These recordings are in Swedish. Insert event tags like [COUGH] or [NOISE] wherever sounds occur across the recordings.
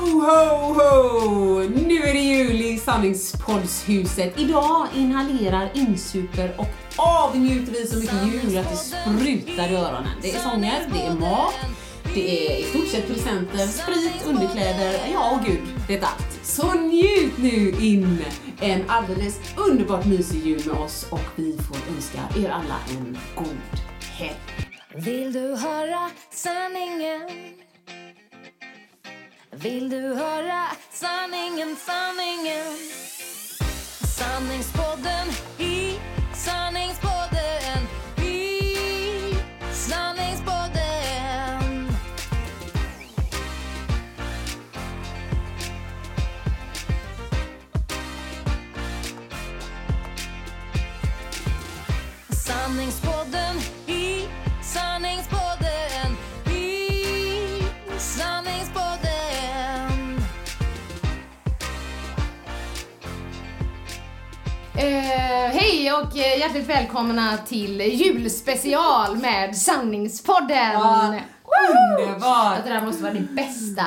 Ho, ho, ho! Nu är det jul i Sanningspoddshuset. Idag inhalerar, insuper och avnjuter vi så mycket jul att det sprutar i öronen. Det är sånger, det är mat, det är i stort sett presenter, sprit, underkläder, ja och gud är allt. Så njut nu in en alldeles underbart mysig jul med oss och vi får önska er alla en god helg. Vill du höra sanningen? Vill du höra sanningen, sanningen? Sanningspodden i Sanning hjärtligt välkomna till julspecial med Sanningspodden! Ja, underbart. Att det där måste vara det bästa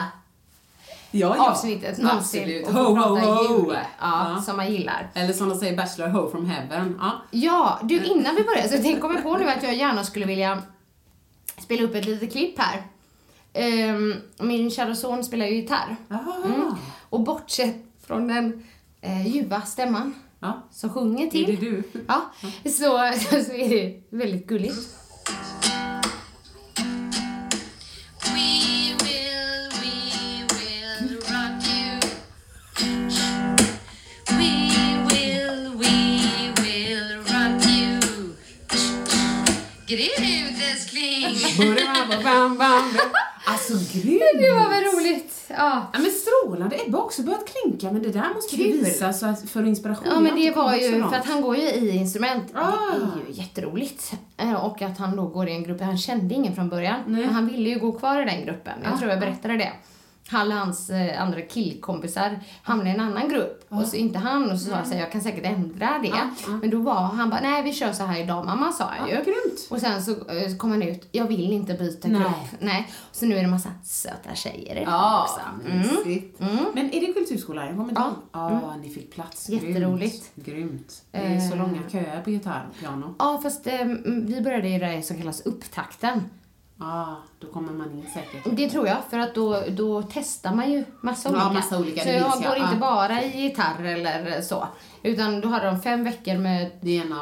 Ja, ja. avsnittet någonsin. Absolut. Ho, ho, ho. jul. Ja, Ja. som man gillar. Eller som de säger, Bachelor Ho from Heaven. Ja. Ja, du innan vi börjar så tänk kommer på nu att jag gärna skulle vilja spela upp ett litet klipp här. Ehm, min kära son spelar ju gitarr. Jaha. Och bortsett från den eh, ljuva stämman Ja. som sjunger till. Är det du? Ja, så, så är det väldigt gulligt. We will, we will rock you. We will, we will rock you. Get ut älskling. Bam, bam, bam. Alltså grymt! Det var väl roligt. Ja. Ja, men strålande. Ebba har också börjat klinka, men det där måste Kul. visa så att, för inspiration. Ja men det var ju, för att han går ju i instrument. Ah. Det är ju jätteroligt. Eh, Och att han då går i en grupp, han kände ingen från början. Nej. Han ville ju gå kvar i den gruppen. Jag Ah. tror jag berättade det. Han och hans eh, andra killkompisar hamnade i en annan grupp. Och så inte han. Och så sa jag så här, jag kan säkert ändra det. Men då var han bara, nej vi kör så här idag mamma sa han ju. Grymt. Och sen så eh, så kom han ut, jag vill inte byta Nej. grupp. Nej. Så nu är det massa söta tjejer i det Ja, också. Mm. mysigt. Men är det kulturskola? Jag kommer inte Ja. Ja, ni fick plats. Jätteroligt. Grymt. Det är så Eh. långa köer på gitarr och piano. Ja, fast eh, vi började i det som kallas upptakten. Ja, då kommer man in säkert. Det tror jag, för att då, då testar man ju massa Ja, olika. massa olika, så jag minns jag. går inte Ja. bara i gitarr eller så. Utan då hade de fem veckor med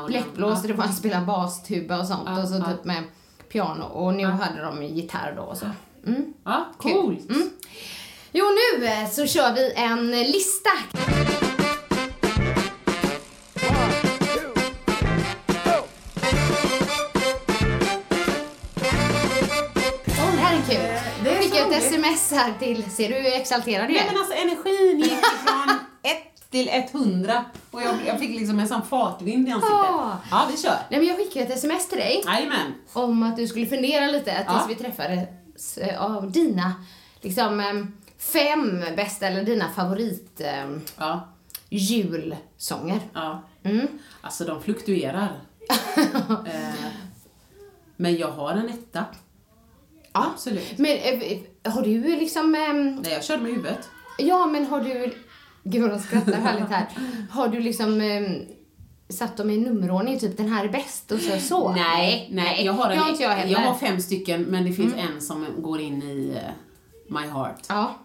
bläckblås, där man spela bastuba och sånt. Ja, och så ja. typ med piano. Och nu hade de gitarr då och så. Mm. Ja, coolt. Mm. Jo, nu eh, så kör vi en lista. Sms här till, ser du hur exalterad jag Nej är? men alltså energin gick från 1 till 100 och jag, jag fick liksom en sån fartvind i ansiktet. Ah. Ja, vi kör. Nej men jag skickade ett sms till dig Jajamän. om att du skulle fundera lite tills Ja. vi träffades eh, av dina liksom em, fem bästa eller dina favorit em, Ja, julsånger. ja. Mm. Alltså de fluktuerar. [LAUGHS] eh, men jag har en etta. Ja. Absolut. Men eh, har du liksom, em, Nej, jag körde med huvudet. ja men har du, gud vad de skrattar härligt här. Har du liksom em, satt dem i nummerordning, typ den här är bäst och så. så. Nej, nej, jag har, en, jag heller. jag har fem stycken, men det finns en som går in i eh, My Heart. Ja.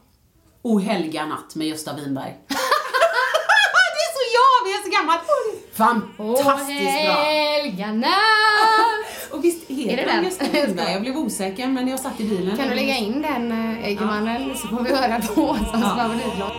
O helga natt med Gösta Winberg. [LAUGHS] det är så jag, vi är så gammal. Fantastiskt bra! helga natt. Och visst heter Är det den? Gösta? [LAUGHS] Jag blev osäker, men jag satt i bilen. Kan du lägga in den, äh, Eggemannen, så får vi höra på Åsans favoritlåt.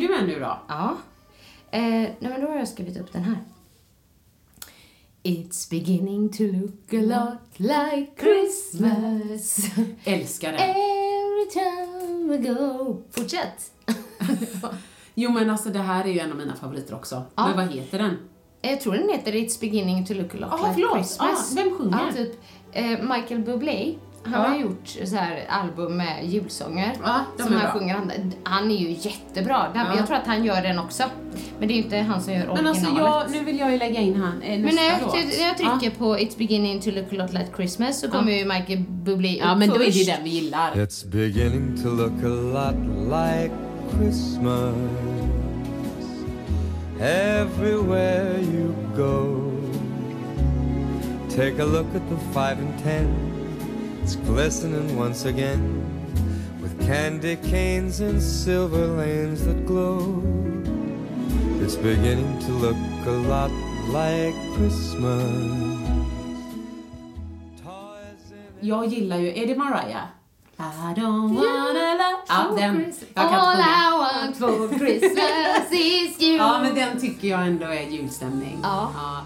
Det är härligt. Säg du en nu då. Ja. Eh, nej men då har jag skrivit upp den här. It's beginning to look a lot like Christmas Älskar den. Every time we go Fortsätt! [LAUGHS] Jo men alltså det här är ju en av mina favoriter också. Ja. Men vad heter den? jag tror den heter It's beginning to look a lot Jaha, like förlåt. Christmas. Ja, vem sjunger? Ja, typ eh, Michael Bublé. Han Ja. har gjort så här album med julsånger. Ja, de som är han bra. sjunger. Han, är ju jättebra. Ja. Jag tror att han gör den också. Men det är ju inte han som gör Men originalet. alltså jag, nu vill jag ju lägga in han, eh, Men när jag, låt. när jag trycker på It's beginning to look a lot like Christmas så kommer ju Michael Bublé upp Ja men då är det den vi gillar. It's beginning to look a lot like Christmas everywhere you go. Take a look at the five and ten, it's glistening once again with candy canes and silver lanes that glow. It's beginning to look a lot like Christmas. Jag gillar ju, är det Mariah? I don't wanna love... Ja, den. Jag kan All. I want for Christmas is you. Ja, men den tycker jag ändå är julstämning. Ja. ja.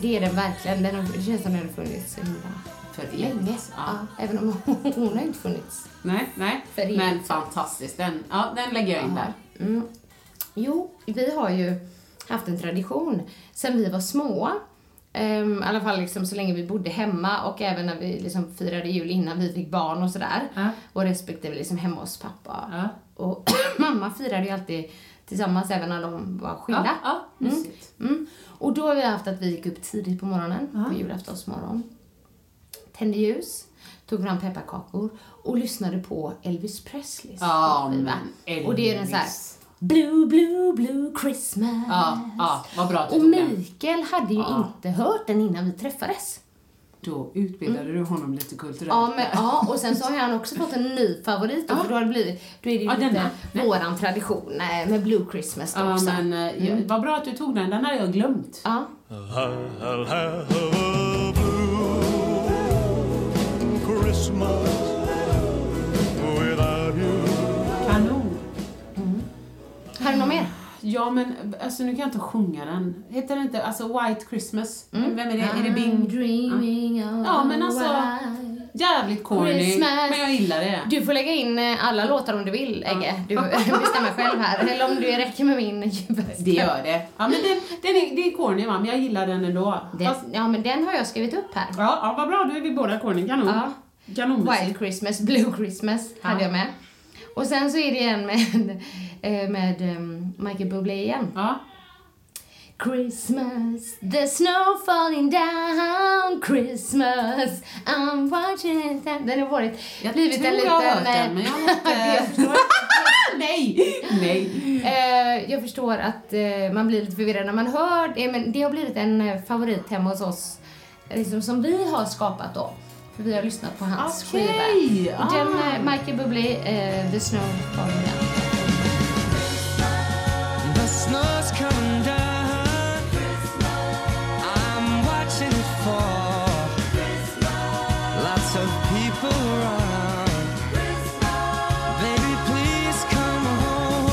Det är den verkligen. Den har, det känns som den har funnits så himla För länge. Ja. Ja. även om [LAUGHS] hon har inte funnits. Nej, nej. För. Men fantastiskt. Den, ja, den lägger jag in där. Mm. Jo, vi har ju haft en tradition sen vi var små. Ehm, I alla fall liksom så länge vi bodde hemma och även när vi liksom firade jul innan vi fick barn och sådär. Ja. Och respektive liksom hemma hos pappa. Ja. Och [CLEARS THROAT] mamma firade ju alltid tillsammans även när de var skilda. Ja, ja, mysigt. Mm. Och då har vi haft att vi gick upp tidigt på morgonen, på julaftonsmorgon. Tände ljus, tog fram pepparkakor och lyssnade på Elvis Presleys Ja, skiva. Och det är den så här. Blue, blue, blue Christmas. Ja, ja, vad bra att du Och. Mikael hade ju inte hört den innan vi träffades. Då utbildade du honom lite kulturellt. Ja, men, ja, och sen så har han också fått en ny favorit då, för då har det blivit, då är det ju Ja, lite denna. Våran tradition eh, med Blue Christmas då Ja, också. men eh, ja, vad bra att du tog den. Den hade jag glömt. Ja. You. Kanon. Har du något mer? Ja, men alltså nu kan jag inte sjunga den. Heter den inte, alltså White Christmas? Vem är det? Är det Bing? dreaming of Ja, men alltså, white Jävligt corny, Christmas. men jag gillar det. Du får lägga in eh, alla låtar om du vill, Egge. Du bestämmer själv här. Eller om det räcker med min djupaste. Det gör det. Ja, men den, den är, det är corny va, men jag gillar den ändå. Den, Fast, ja, men den har jag skrivit upp här. ja, ja, vad bra, då är vi båda corny. Kanon. Ja. Kanonmusik. Wild Christmas, Blue Christmas hade jag med. Och sen så är det en med, med um, Michael Bublé igen. Ja. Christmas, the snow falling down Christmas, I'm watching it Den har varit, Jag blivit tror en liten... jag har hört eh, den, men jag har inte... [LAUGHS] jag Nej! Nej. Eh, jag förstår att eh, man blir lite förvirrad när man hör det, men det har blivit en eh, favorit hemma hos oss, liksom, som vi har skapat då. För vi har lyssnat på hans Okej, skiva. Den, eh, Michael Bublé, eh, The Snow Falling Down. Lots of people around. Baby, please come home.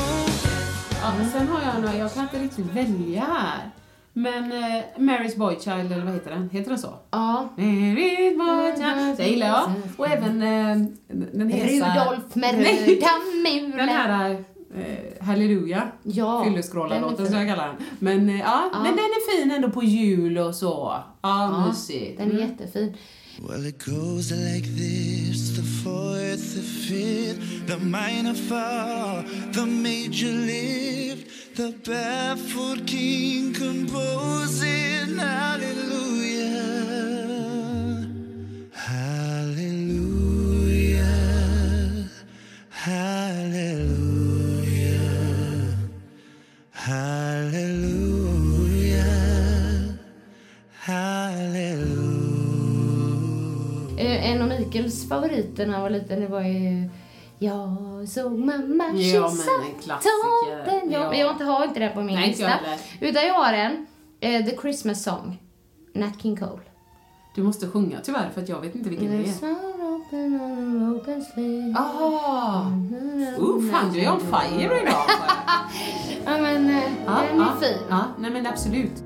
Ja, sen har jag några, jag kan inte riktigt välja här. Men eh, Mary's Boy Child, eller vad heter den? Heter den så? Ja. Mary's Boy Child, det gillar jag. Och även eh, den hesa... Rudolf med Nej. röda mulen. Den här eh, Halleluja. Ja, Fylleskrålarlåten som jag kallar den. Men eh, ja, Ja. men den är fin ändå på jul och så. Ja, Ja, mysig. den är jättefin. Well, it goes like this. The fourth, the fifth, the minor fall, the major lift, the baffled king composing hallelujah, hallelujah, hallelujah, Mikaels favoriter när han var liten, det var ju Jag såg mamma Ja, kyssa men en klassiker. tomten. Jag, Ja. jag har inte, har inte den på min Nej, jag lista. heller. Utan jag har en, eh, The Christmas Song, Nat King Cole. Du måste sjunga tyvärr för att jag vet inte vilken det är. Ah! Uh, fan, du är on fire idag. [LAUGHS] Ja men Ja, den är ja, fin. ja, nej men absolut.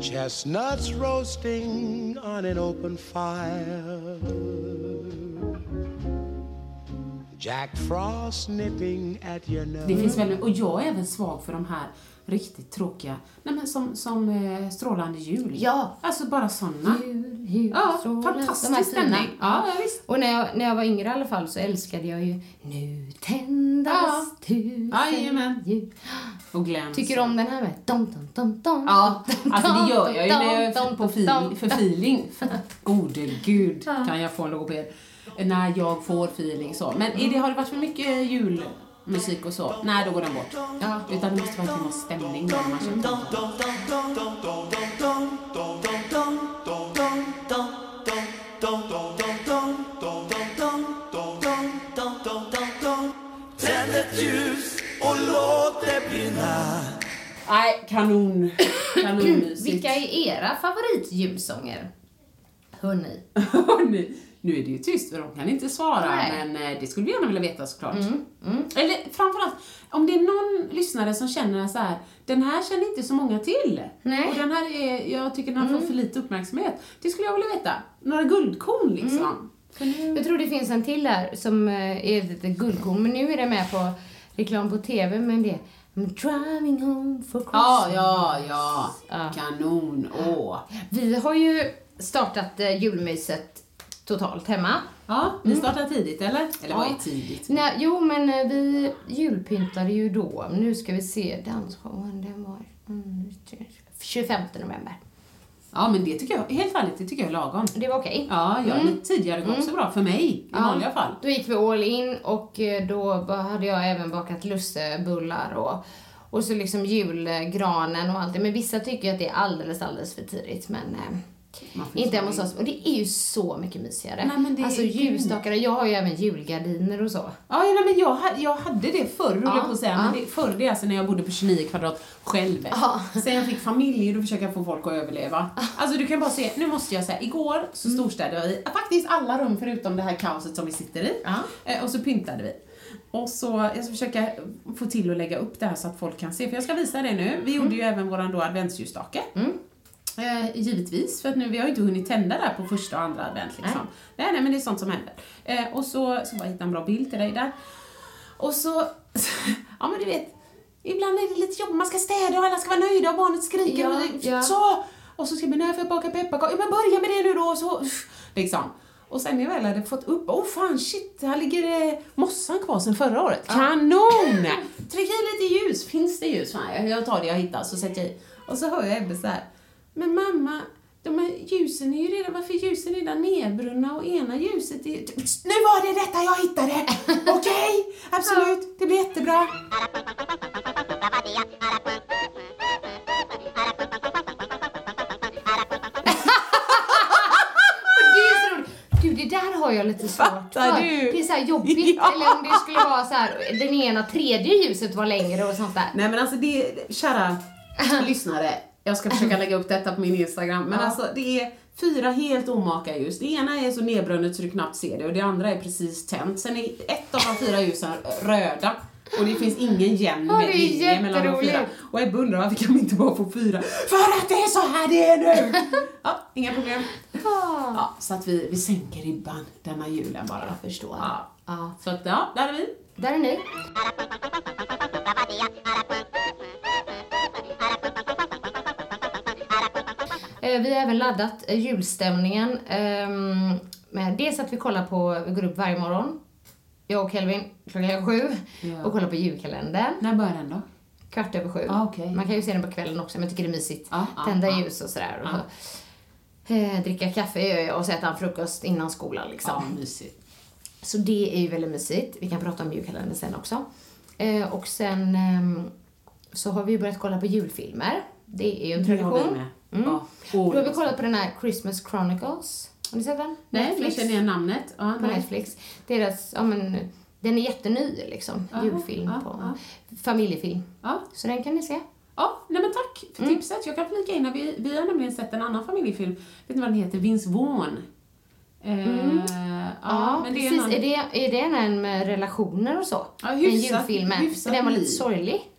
Chestnuts roasting on an open fire. Jack Frost nipping at your nose. Det finns väl, och jag är även svag för de här riktigt tråkiga, nej men som, som eh, Strålande jul. Ja. Alltså bara såna. Jul, jul, Ja, fantastisk stämning. Ja, ja, visst. Och när jag, när jag var yngre i alla fall så älskade jag ju Nu tändas Ja. tusen Jajamän. ljus. Och Glenn. Tycker du om den här med dom, dom, dom, dom, Ja, dom, alltså det gör jag ju när jag är på för feeling. [LAUGHS] Gode gud, kan jag få en logoped. När jag får feeling så. Men är det, har det varit för mycket julmusik och så, nej då går den bort. Ja. Utan det måste vara en timme stämning då när man tomten. Tänd ett ljus och låt det brinna Nej, kanon. Kanonmysigt. Vilka är era favoritjulsånger? Hörni. [LAUGHS] Hörni, nu är det ju tyst för de kan inte svara, Nej. Mm, men eh, det skulle vi gärna vilja veta såklart. Eller framförallt, om det är någon lyssnare som känner så här, den här känner inte så många till. Nej. Mm. Och den här är, jag tycker den har fått för lite uppmärksamhet. Det skulle jag vilja veta. Några guldkorn liksom. Mm. Jag tror det finns en till där som eh, är lite guldkorn, men nu är det med på reklam på TV, men det I'm driving home for Christmas. Ja, ja, ja. Ja. Kanon. Åh. Vi har ju startat eh, julmyset totalt hemma. Ja, ni startar tidigt eller? Eller vad Ja. är tidigt? Nej, jo, men eh, vi julpyntade ju då. Nu ska vi se, dansshowen, den var mm, 25 november. Ja, men det tycker jag, helt ärligt, det tycker jag är lagom. Det var okej. Ja, ja lite tidigare går också bra för mig i Mm. Ja, vanliga fall. Då gick vi all in och eh, då hade jag även bakat lussebullar och, och så liksom julgranen och allt det. Men vissa tycker att det är alldeles, alldeles för tidigt. Men eh, inte hemma hos oss. Och det är ju så mycket mysigare. Nej, alltså ju- ljusstakar. Jag har ju även julgardiner och så. Ja, nej, men jag, hade- jag hade det förr, Ja, på att säga. ja. Men det, förr, det är alltså när jag bodde på 29 kvadrat själv. Ja. Sen jag fick familj, då försöker jag få folk att överleva. Alltså du kan bara se, nu måste jag säga, igår så Mm. storstädade vi faktiskt alla rum förutom det här kaoset som vi sitter i. Ja. Eh, och så pyntade vi. Och så, jag ska försöka få till att lägga upp det här så att folk kan se, för jag ska visa det nu. Vi gjorde ju även våran då adventsljusstake. Mm. Eh, givetvis, för att nu, vi har ju inte hunnit tända där på första och andra advent liksom. Nej, nej, men det är sånt som händer. Eh, och så, så bara hitta en bra bild till dig där. Och så, [LAUGHS] ja men du vet, ibland är det lite jobbigt, man ska städa och alla ska vara nöjda och barnet skriker Ja, och ja. så! Och så ska vi, när får jag baka pepparkakor? Ja men börja med det nu då! Så, [LAUGHS] liksom. Och sen när jag väl hade fått upp, oh fan shit, här ligger det mossan kvar sen förra året. Kanon! [LAUGHS] Tryck i lite ljus, finns det ljus? Fan, jag tar det jag hittar så sätter jag i. Och så hör jag Ebbe så här. Men mamma, de här ljusen är ju redan, varför är ljusen redan nedbrunna och ena ljuset är... Nu var det detta jag hittade! [LAUGHS] Okej, absolut, det blir jättebra. Och det där har jag lite svårt Fattar för. du? Det är så här jobbigt. [LAUGHS] Ja. Eller om det skulle vara så här, den ena tredje ljuset var längre och sånt där. Nej men alltså det, kära [LAUGHS] lyssnare, jag ska försöka lägga upp detta på min Instagram, men Ja. alltså det är fyra helt omaka ljus. Det ena är så nedbrunnet så du knappt ser det och det andra är precis tänt. Sen är ett av de fyra ljusen röda och det finns ingen jämn Ja, linje mellan de fyra. Och Ebba undrar varför kan vi inte bara få fyra? För att det är så här det är nu! [LAUGHS] Ja, inga problem. Ja, så att vi, vi sänker ribban denna julen bara. Jag förstår. Ja. Ja. Så att ja, där är vi. Där är ni. Vi har även laddat eh, julstämningen. ehm, Med dels att vi kollar på, vi går upp varje morgon, jag och Kelvin, klockan sju, Ja. och kollar på julkalendern. När börjar den då? Kvart över sju. Ah, okej. Man kan ju se den på kvällen också, men jag tycker det är mysigt. Ah, ah, Tända ah. ljus och sådär. Och så, eh, dricka kaffe gör jag och så äta en frukost innan skolan liksom. Ja, mysigt. Så det är ju väldigt mysigt. Vi kan prata om julkalendern sen också. Eh, och sen ehm, så har vi ju börjat kolla på julfilmer. Det är ju en tradition. Mm. Ja. Då har vi kollat på den här Christmas Chronicles. Har ni sett den? Nej, Netflix. jag känner igen namnet. Ja, På nej. Netflix. Deras, ja men, den är jätteny liksom. Jaha, Julfilm ja, på, ja. familjefilm. Ja. Så den kan ni se. ja, nej men tack för Mm. tipset. Jag kan flika in att vi, vi har nämligen sett en annan familjefilm. Vet ni vad den heter? Vince Vaughn. Eh, ja, men det är Mm. precis. en Är, det, är det en med relationer och så? Ja, hyfsat- julfilm med. hyfsat För den var lite sorglig.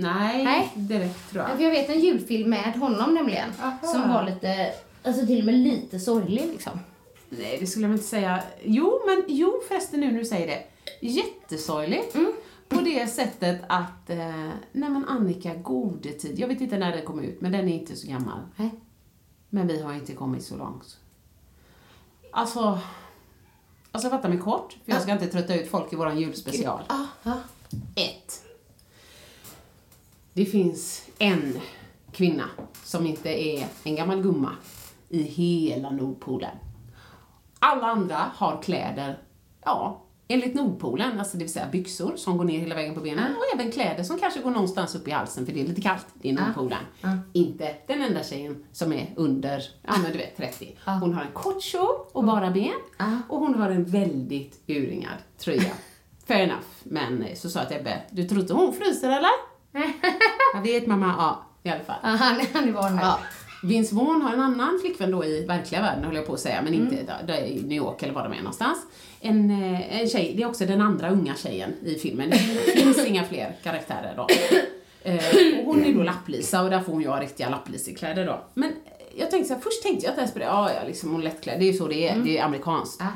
Nej, Nej. direkt tror Ja, jag. för jag vet en julfilm med honom nämligen. Aha. Som var lite, alltså till och med lite sorglig liksom. Nej, det skulle jag inte säga. Jo, men jo förresten nu när du säger det. Jättesorgligt. Mm. På det sättet att, eh, nej men Annika, gode tid. Jag vet inte när den kom ut, men den är inte så gammal. Nej. Men vi har inte kommit så långt. Alltså, alltså fatta mig kort, för jag ska inte trötta ut folk i våran julspecial. Ah, ah. Ett. Det finns en kvinna som inte är en gammal gumma i hela Nordpolen. Alla andra har kläder, ja, enligt Nordpolen, alltså det vill säga byxor som går ner hela vägen på benen och även kläder som kanske går någonstans upp i halsen för det är lite kallt i Nordpolen. Inte den enda tjejen som är under, ja men du vet 30. Hon har en kort kjol och bara ben och hon har en väldigt urringad tröja. [LAUGHS] Fair enough, men så sa jag till Ebbe, du tror inte hon fryser eller? [LAUGHS] jag vet mamma, ja i alla fall. Ah, han, han är van. Ja. Vince Vaughn har en annan flickvän då i verkliga världen, höll jag på att säga, men inte Mm. där, där i New York eller var de är någonstans. En, eh, en tjej, det är också den andra unga tjejen i filmen. Det [LAUGHS] finns inga fler karaktärer då. Eh, och hon är då lapplisa och där får hon ju ha riktiga lapplisekläder då. Men jag tänkte så här, först tänkte jag att det här spelar, ja ja liksom hon är lättklädd, det är ju så det är, det är amerikanskt. Mm.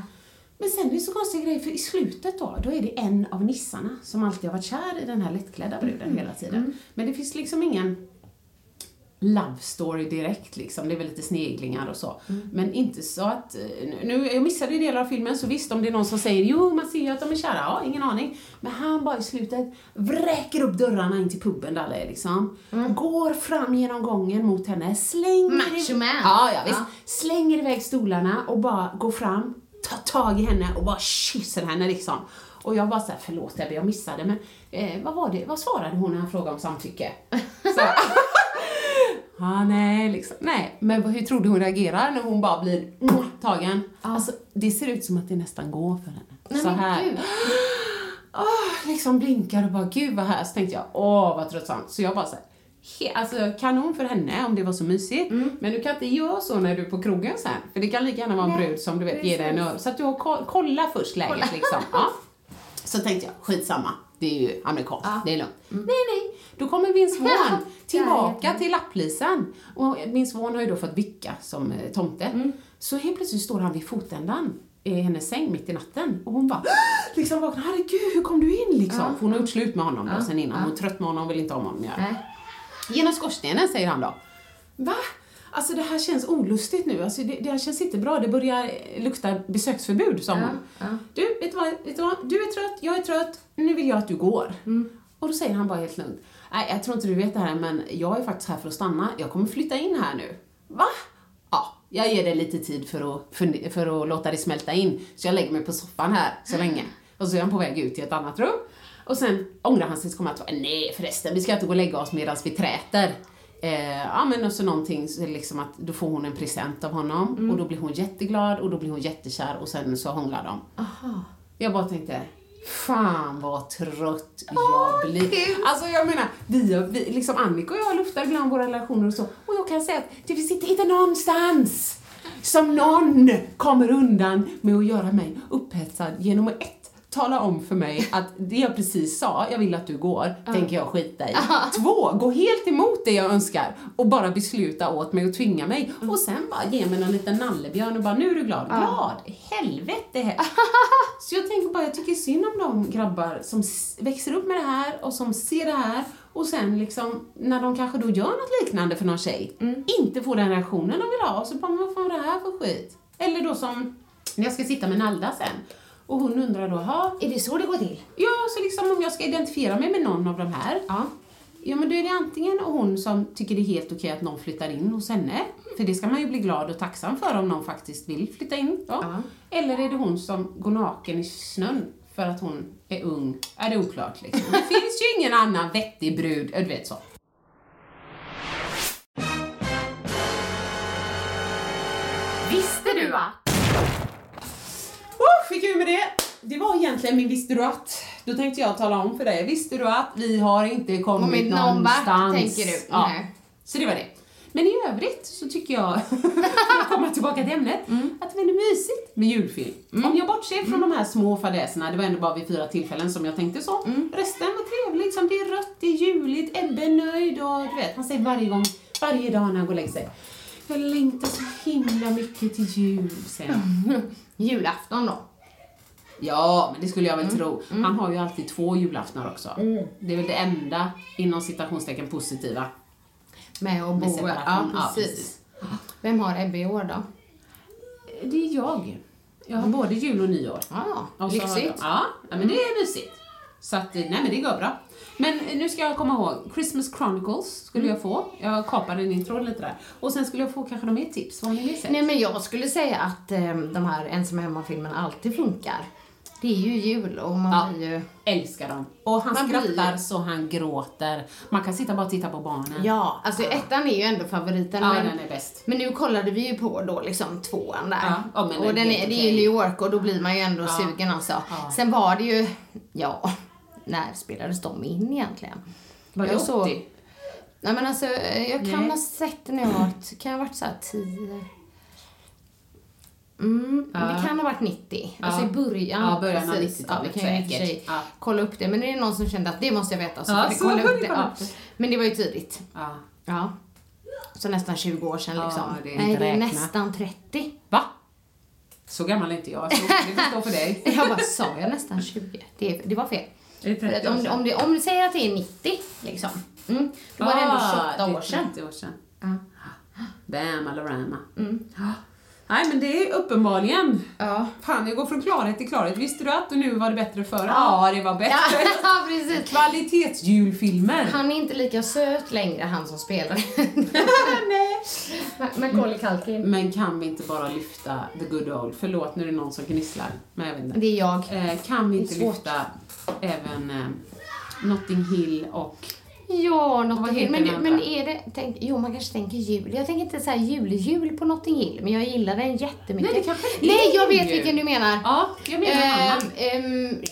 Men sen är det så konstiga grejer, för i slutet då, då är det en av nissarna som alltid har varit kär i den här lättklädda bruden Mm. hela tiden. Men det finns liksom ingen love story direkt liksom. Det är väl lite sneglingar och så. Mm. Men inte så att, eh, nu, jag missade ju delar av filmen så visst om det är någon som säger jo man ser ju att de är kära, ja ingen aning. Men han bara i slutet vräker upp dörrarna in till puben där alla är liksom. Går fram genom gången mot henne, slänger Mm. Macho man. Ja, ja visst. Ja. Slänger iväg stolarna och bara går fram, tar tag i henne och bara kysser henne liksom. Och jag bara såhär, förlåt Ebbe, jag missade men eh, vad var det, vad svarade hon när han frågade om samtycke? Så, ah, [LAUGHS] nej, liksom. Nej, men hur tror du hon reagerar när hon bara blir tagen? Alltså, det ser ut som att det nästan går för henne. Nej, så här. gud. Åh, [GASPS] liksom blinkar och bara, gud vad här. Så tänkte jag, åh vad tröttsamt. Så jag bara så här, he, alltså kanon för henne om det var så mysigt. Mm. Men du kan inte göra så när du är på krogen sen. För det kan lika gärna vara en brud som du vet ger dig en öl. Så att du har ko- kolla först läget Kolla. liksom. Ja. [LAUGHS] Så tänkte jag, skitsamma. Det är ju amerikanskt, Ja. det är lugnt. Nej, nej. Då kommer Vince Vaughn tillbaka till lapplisen. Och Vince Vaughn har ju då fått vicka som eh, tomte. Mm. Så helt plötsligt står han vid fotändan i hennes säng mitt i natten. Och hon bara [GASPS] liksom vaknar, herregud hur kom du in liksom? För hon har gjort slut med honom då sen innan. Hon är trött med honom och vill inte ha honom göra. Genom skorstenen säger han då. Va? Alltså det här känns olustigt nu. Alltså det, det här känns inte bra. Det börjar lukta besöksförbud, sa hon. ja. Du, vet du, vad, vet du vad? Du är trött, jag är trött. Nu vill jag att du går. Mm. Och då säger han bara helt lugnt. Nej, jag tror inte du vet det här, men jag är faktiskt här för att stanna. Jag kommer flytta in här nu. Va? Ja, jag ger dig lite tid för att, för, för att låta det smälta in. Så jag lägger mig på soffan här så länge. Och så är han på väg ut till ett annat rum. Och sen ångrar han sig så kommer han att nej förresten, vi ska inte gå och lägga oss medan vi träter. eh, ja men också någonting, så liksom att då får hon en present av honom och då blir hon jätteglad och då blir hon jättekär och sen så hånglar de. Jag bara tänkte, fan vad trött jag blir. Alltså jag menar, vi, har- vi, liksom Annika och jag luftar ibland våra relationer och så, och jag kan säga att det finns inte, inte någonstans som någon kommer undan med att göra mig upphetsad genom att ett, tala om för mig att det jag precis sa, jag vill att du går, tänker jag skita i. Två, gå helt emot det jag önskar och bara besluta åt mig och tvinga mig. Och sen bara ge mig en liten nallebjörn och bara, nu är du glad. Glad? Helvete he- [LAUGHS] Så jag tänker bara, jag tycker synd om de grabbar som växer upp med det här och som ser det här och sen liksom, när de kanske då gör något liknande för någon tjej, inte får den reaktionen de vill ha och så bara, vad fan är det här för skit? Eller då som, när jag ska sitta med Nalda sen och hon undrar då, ha, Är det så det går till? Ja, så liksom om jag ska identifiera mig med någon av de här, Ja. ja men då är det antingen hon som tycker det är helt okej att någon flyttar in hos henne, för det ska man ju bli glad och tacksam för om någon faktiskt vill flytta in. Ja. Ja. Eller är det hon som går naken i snön för att hon är ung? Är det oklart liksom. Det finns ju ingen annan vettig brud, du vet så. Visste du att? Oh, fick ur med det. Det var egentligen min visste du att. Då tänkte jag tala om för dig. Visste du att vi har inte kommit Kommit någon vart, någonstans? tänker du? Ja. Nej. Så det var det. Men i övrigt så tycker jag, [LAUGHS] för att komma tillbaka till ämnet, Mm. att det är mysigt med julfilm. Om jag bortser från de här små fadäserna, det var ändå bara vid fyra tillfällen som jag tänkte så. Mm. Resten var trevligt, liksom, det är rött, det är juligt, Ebbe är nöjd och du vet, han säger varje gång, varje dag när han går och lägger sig. Jag längtar så himla mycket till jul, säger han. [LAUGHS] Julafton då? Ja, men det skulle jag väl Mm. tro. Han har ju alltid två julaftnar också. Det är väl det enda, inom citationstecken, positiva Med att med bo... Ja, separation. precis. Vem har Ebbe i år då? Det är jag. Jag har både jul och nyår. Ja, jag- lyxigt. Ja, ja, men det är mysigt. Så att, nej men det går bra. Men eh, nu ska jag komma ihåg, Christmas Chronicles skulle Mm. jag få. Jag kapade en intro lite där. Och sen skulle jag få kanske något mer tips. Vad har ni sett? Nej men jag skulle säga att eh, de här ensam hemma-filmerna alltid funkar. Det är ju jul och man Ja. blir ju... Älskar dem. Och han Man blir- skrattar så han gråter. Man kan sitta bara och titta på barnen. Ja, alltså ettan är ju ändå favoriten. Ja, men, den är bäst. men nu kollade vi ju på då liksom tvåan där. Ja, ja, men och den är helt det är ju. New York och då blir man ju ändå Ja. sugen alltså. Ja. Sen var det ju, ja, när spelades de in egentligen? Var det Jag såg- 80? Nej men alltså, jag kan Nej. ha sett när jag varit, kan ha varit såhär 10. Mm, Ja. det kan ha varit 90. Alltså i början. Ja, början av precis. 90-talet Ja, vi kan ju säkert. Ja. kolla upp det. Men det är någon som kände att det måste jag veta. Så Ja, vi så kolla upp det. kolla Ja. upp det. Men det var ju tidigt. Ja. Ja. Så nästan 20 år sedan Ja, liksom. det är Nej, det är räkna. nästan 30. Va? Så gammal är inte jag, så det får stå för dig. [LAUGHS] Jag bara, sa jag nästan 20? Det, det var fel. Det För 30 att år om, om, det, om du säger att det är 90, liksom. Mm, då var det ändå Ah, 28 det är år sedan. 30 år sedan. Ja. Bam, alarama. Mm. Nej, men det är uppenbarligen. Ja. Fan, jag går från klarhet till klarhet. Visste du att och nu var det bättre förr? Ja, det var bättre. [LAUGHS] Ja, precis. Kvalitetsjulfilmer. Han är inte lika söt längre, han som spelar. [LAUGHS] Nej. Macaulay Culkin. Men kan vi inte bara lyfta the good old? Förlåt, nu är det någon som gnisslar. Men jag vet inte. Det är jag. Eh, kan vi inte lyfta även eh, Notting Hill och... Ja, Vad Hill. Men, men är det, tänk, jo man kanske tänker jul. Jag tänker inte så här jul-jul på Notting Hill, men jag gillar den jättemycket. Nej, det kanske är Nej, jag vet jul. vilken du menar. Ja, jag menar Ehm, annan. ehm,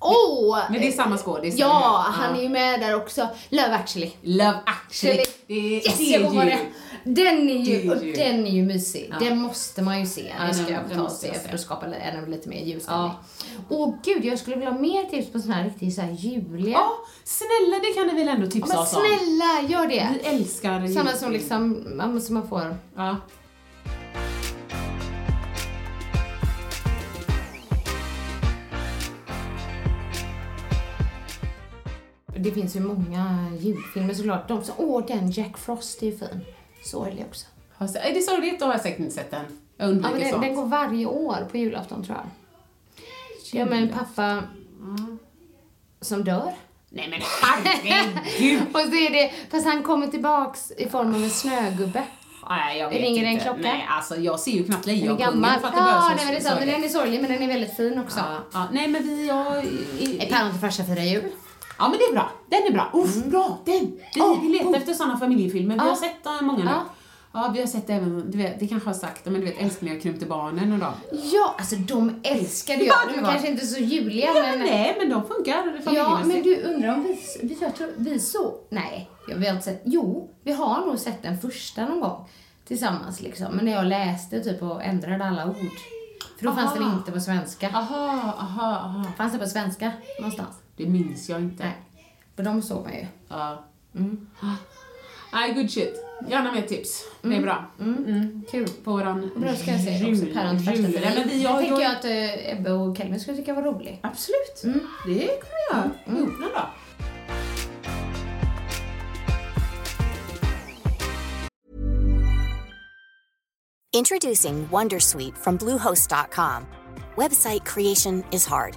Åh! Men det är samma skådis. Ja, han är ju med där också. Love actually. Love actually. Det är, Yes, det jag är jul. det. Den är ju, är jul. den är ju mysig. Ja. Den måste man ju se. Ja, Det ska jag ta och se för att skapa ännu lite mer julstämning. Ja. Åh gud, jag skulle vilja ha mer tips på såna här riktigt så här juliga. Ja, snälla det kan ni väl ändå Ja, tipsa men oss om? snälla, gör det. Vi älskar Sådana som liksom, ja, som man får. Ja. Det finns ju många julfilmer såklart. De som, åh den Jack Frost är ju fin. Sorglig också. Har Är det sorgligt? Då har jag säkert inte sett den. Jag Ja, undviker men den, den går varje år på julafton tror jag. Ja men pappa som dör. Nej men herregud! [LAUGHS] Och så är det, fast han kommer tillbaks i form av en snögubbe. Nej, jag vet Ringer en inte. klocka? Nej, alltså jag ser ju knappt Den är Lejonkungen gammal. för att det Ja, nej, men det är sant. Den är sorglig men den är väldigt fin också. Ja, ja. Nej men vi, jag... Är Päron till farsa firar jul? Ja men det är bra, den är bra. Uff, bra, den! Vi, Åh, vi letar oh. efter sådana familjefilmer, vi Ja. har sett många nu. Ja. Ja, vi har sett även, du vet, det kanske har sagt, men du vet Älskling jag krympte barnen och dem. Ja, alltså de älskade jag. Ja, De var- kanske inte så juliga Ja, men... nej, men de funkar Ja, men du undrar om vi, vi, jag tror, vi så, nej, vi har inte sett, jo, vi har nog sett den första någon gång tillsammans liksom. Men när jag läste typ och ändrade alla ord. För då fanns Aha. den inte på svenska. Aha, aha, aha. Fanns det på svenska någonstans? Det minns jag inte. Nej. För de såg man ju. Ja. Mm. Nej, good shit. Gärna mer tips. Det är bra. Mm. Kul. På våran då ska jag säga också jul- film. Nej, men vi, jag, tänker jag, att eh, Ebbe och Kelvin skulle tycka var rolig. Absolut. Mm. Det kommer jag göra. Ihop någon dag. Introducing Wondersuite from Bluehost.com. Website creation is hard,